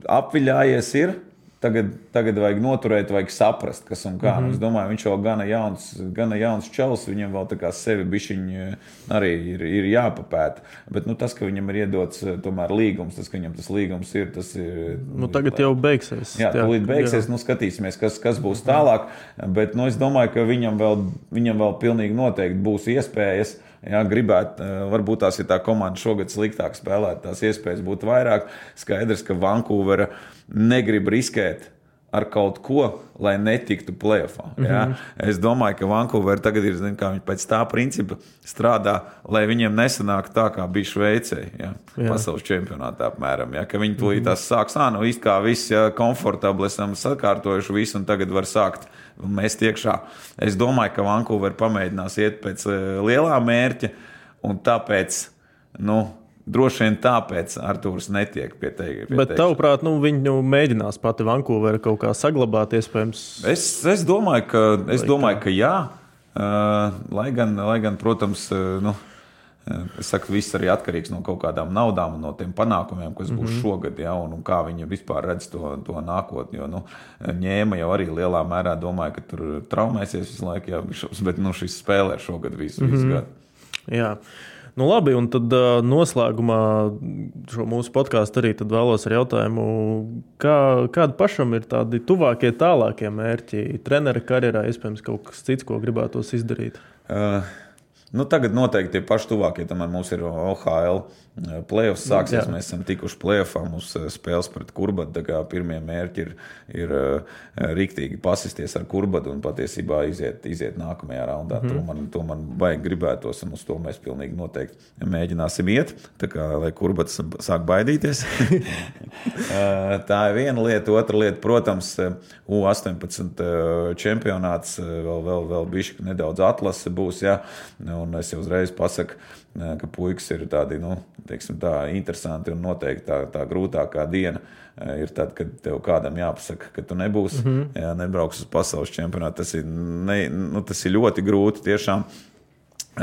apviļājies ir. Tagad, tagad vajag noturēt, vajag saprast, kas un kā. Mm -hmm. Es domāju, viņš jau gana jauns, gana jauns čels, viņam vēl tā kā sevi bišķiņi arī ir, ir jāpapēta. Bet nu, tas, ka viņam ir iedots tomēr līgums, tas, ka viņam tas līgums ir, tas ir. Nu, tagad jau beigsies. Jā, tūlīt beigsies. Jā. Nu, skatīsimies, kas, kas būs tālāk. Bet nu, es domāju, ka viņam vēl, viņam vēl pilnīgi noteikti būs iespējas. Jā, gribētu, varbūt tās ir tā komanda šogad sliktāk spēlēt, tās iespējas būtu vairāk. Skaidrs, ka Vankūvera negrib riskēt ar kaut ko, lai netiktu plēsoņā. Mm -hmm. Es domāju, ka Vankūverā tagad ir zin, pēc tā principa strādā, lai viņiem nesanāk tā, kā bija Šveicē, ja? pasaules čempionātā apmēram. Ja? Ka viņi tūlīt tās sāks, ah, nu viss kā viss, ja komfortabli esam sakārtojuši visu, un tagad var sākt mest iekšā. Es domāju, ka Vankūverā pamēģinās iet pēc lielā mērķa, un tāpēc. Nu, Droši vien tāpēc Arthurs netiek pie tevis. Bet, tavuprāt, nu, viņi nu, mēģinās pati Vankūverā kaut kā saglabāt, iespējams? Es, es domāju, ka, es domāju, ka jā. Lai, gan, lai gan, protams, nu, saku, viss arī atkarīgs no kaut kādām naudām un no tiem panākumiem, kas būs mm -hmm. šogad, ja, un, un kā viņi vispār redz to, to nākotni. Jo nu, ņēma jau arī lielā mērā domāja, ka tur traumēsies visu laiku, jā, bet nu, šis spēlē šogad visu, mm -hmm. visu gadu. Jā. Nu, labi, un tad noslēgumā šo mūsu podkāstu arī vēlos ar jautājumu, kā, kādi pašam ir tādi tuvākie, tālākie mērķi treneru karjerā, iespējams, kaut kas cits, ko gribētos izdarīt? Uh. Nu, tagad noteikti tie paši tuvākie, tomēr mums ir OHL playoffs sāksies. Jā. Mēs esam tikuši playoffā, mums eh, spēles pret kurbatu. Pirmie mērķi ir, ir eh, rīktīgi pasisties ar kurbatu un patiesībā iziet, iziet nākamajā raundā. Mm. To, man, to man vajag gribētos, un uz to mēs pilnīgi noteikti mēģināsim iet. Tā kā lai kurbats sāk baidīties. Tā ir viena lieta. Otra lieta, protams, U18 čempionāts vēl, vēl, vēl bišķi nedaudz atlase būs. Ja? Un es jau uzreiz pasaku, ka puikas ir tādi nu, teiksim, tā, interesanti un noteikti tā, tā grūtākā diena. Ir tad, kad tev kādam jāpasaka, ka tu nebūsi, mm -hmm. jā, nebrauks uz pasaules čempionātu. Tas ir, ne, nu, tas ir ļoti grūti tiešām.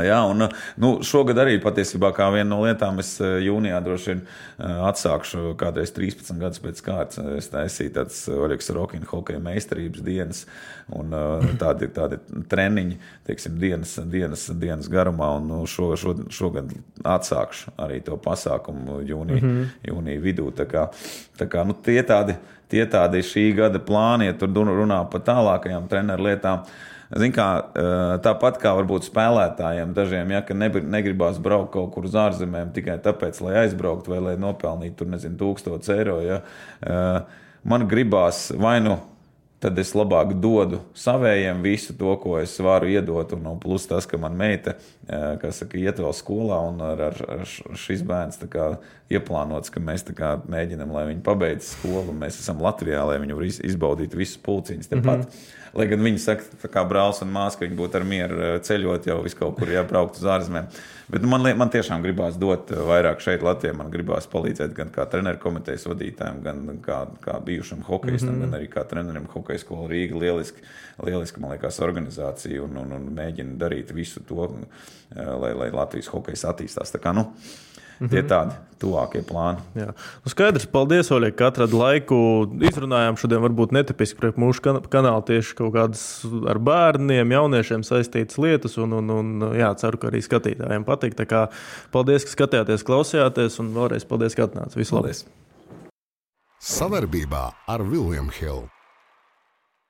Jā, un nu, šogad arī patiesībā kā viena no lietām es eh, jūnijā droši vien eh, atsākšu kādreiz 13 gadus pēc kārtas. Es taisīju tādas Oļegas Rokina hokeja meistarības dienas un eh, tādi, tādi treniņi, teiksim, dienas, dienas, dienas garumā. Un nu, šo, šo, šogad atsākšu arī to pasākumu jūnija, mm -hmm. jūnija vidū. Tā kā, tā kā, nu, tie, tādi, tie tādi šī gada plāni, ja tur runā par tālākajām treneru lietām. Kā, tāpat kā varbūt spēlētājiem dažiem, ja negribās braukt kaut kur uz ārzemēm tikai tāpēc, lai aizbrauktu vai lai nopelnītu tur, nezinu, tūkstotis eiro. Ja, man gribās vai nu tad es labāk dodu savējiem visu to, ko es varu iedot. Un, un plus tas, ka man meita, kas saka, iet vēl skolā, un ar, ar, šis bērns kā, ieplānots, ka mēs kā, mēģinam, lai viņi pabeigtu skolu. Mēs esam Latvijā, lai viņi varētu izbaudīt visus pulciņus tepat. Mm -hmm. Lai gan viņi saka, ka brālis un māsa, ka viņi būtu ar mieru ceļot jau vis kaut kur, ja braukt uz ārzemēm. Bet nu, man, man tiešām gribās dot eh, vairāk šeit, Latvijā. Man gribās palīdzēt gan kā treneru komitejas vadītājiem, gan kā, kā bijušam hokeistam, mm -hmm. gan arī kā trenerim hokeja skola Rīga. Lieliski, lieliski man liekas, organizācija un, un, un mēģina darīt visu to, eh, lai, lai Latvijas hokejs attīstās. Tā kā, nu, Mm -hmm. Tie tādi tuvākie plāni. Jā. Nu, skaidrs, paldies, Oļie, ka atradi laiku. Izrunājām šodien varbūt netipiski priekš mūsu kanāla tieši kaut kādas ar bērniem, jauniešiem saistītas lietas. Un, un, un jā, ceru, ka arī skatītājiem patīk. Kā paldies, ka skatījāties, klausījāties, un vēlreiz paldies, ka atnācāt. Visu labu! Savarbībā ar Viljumu Hildu.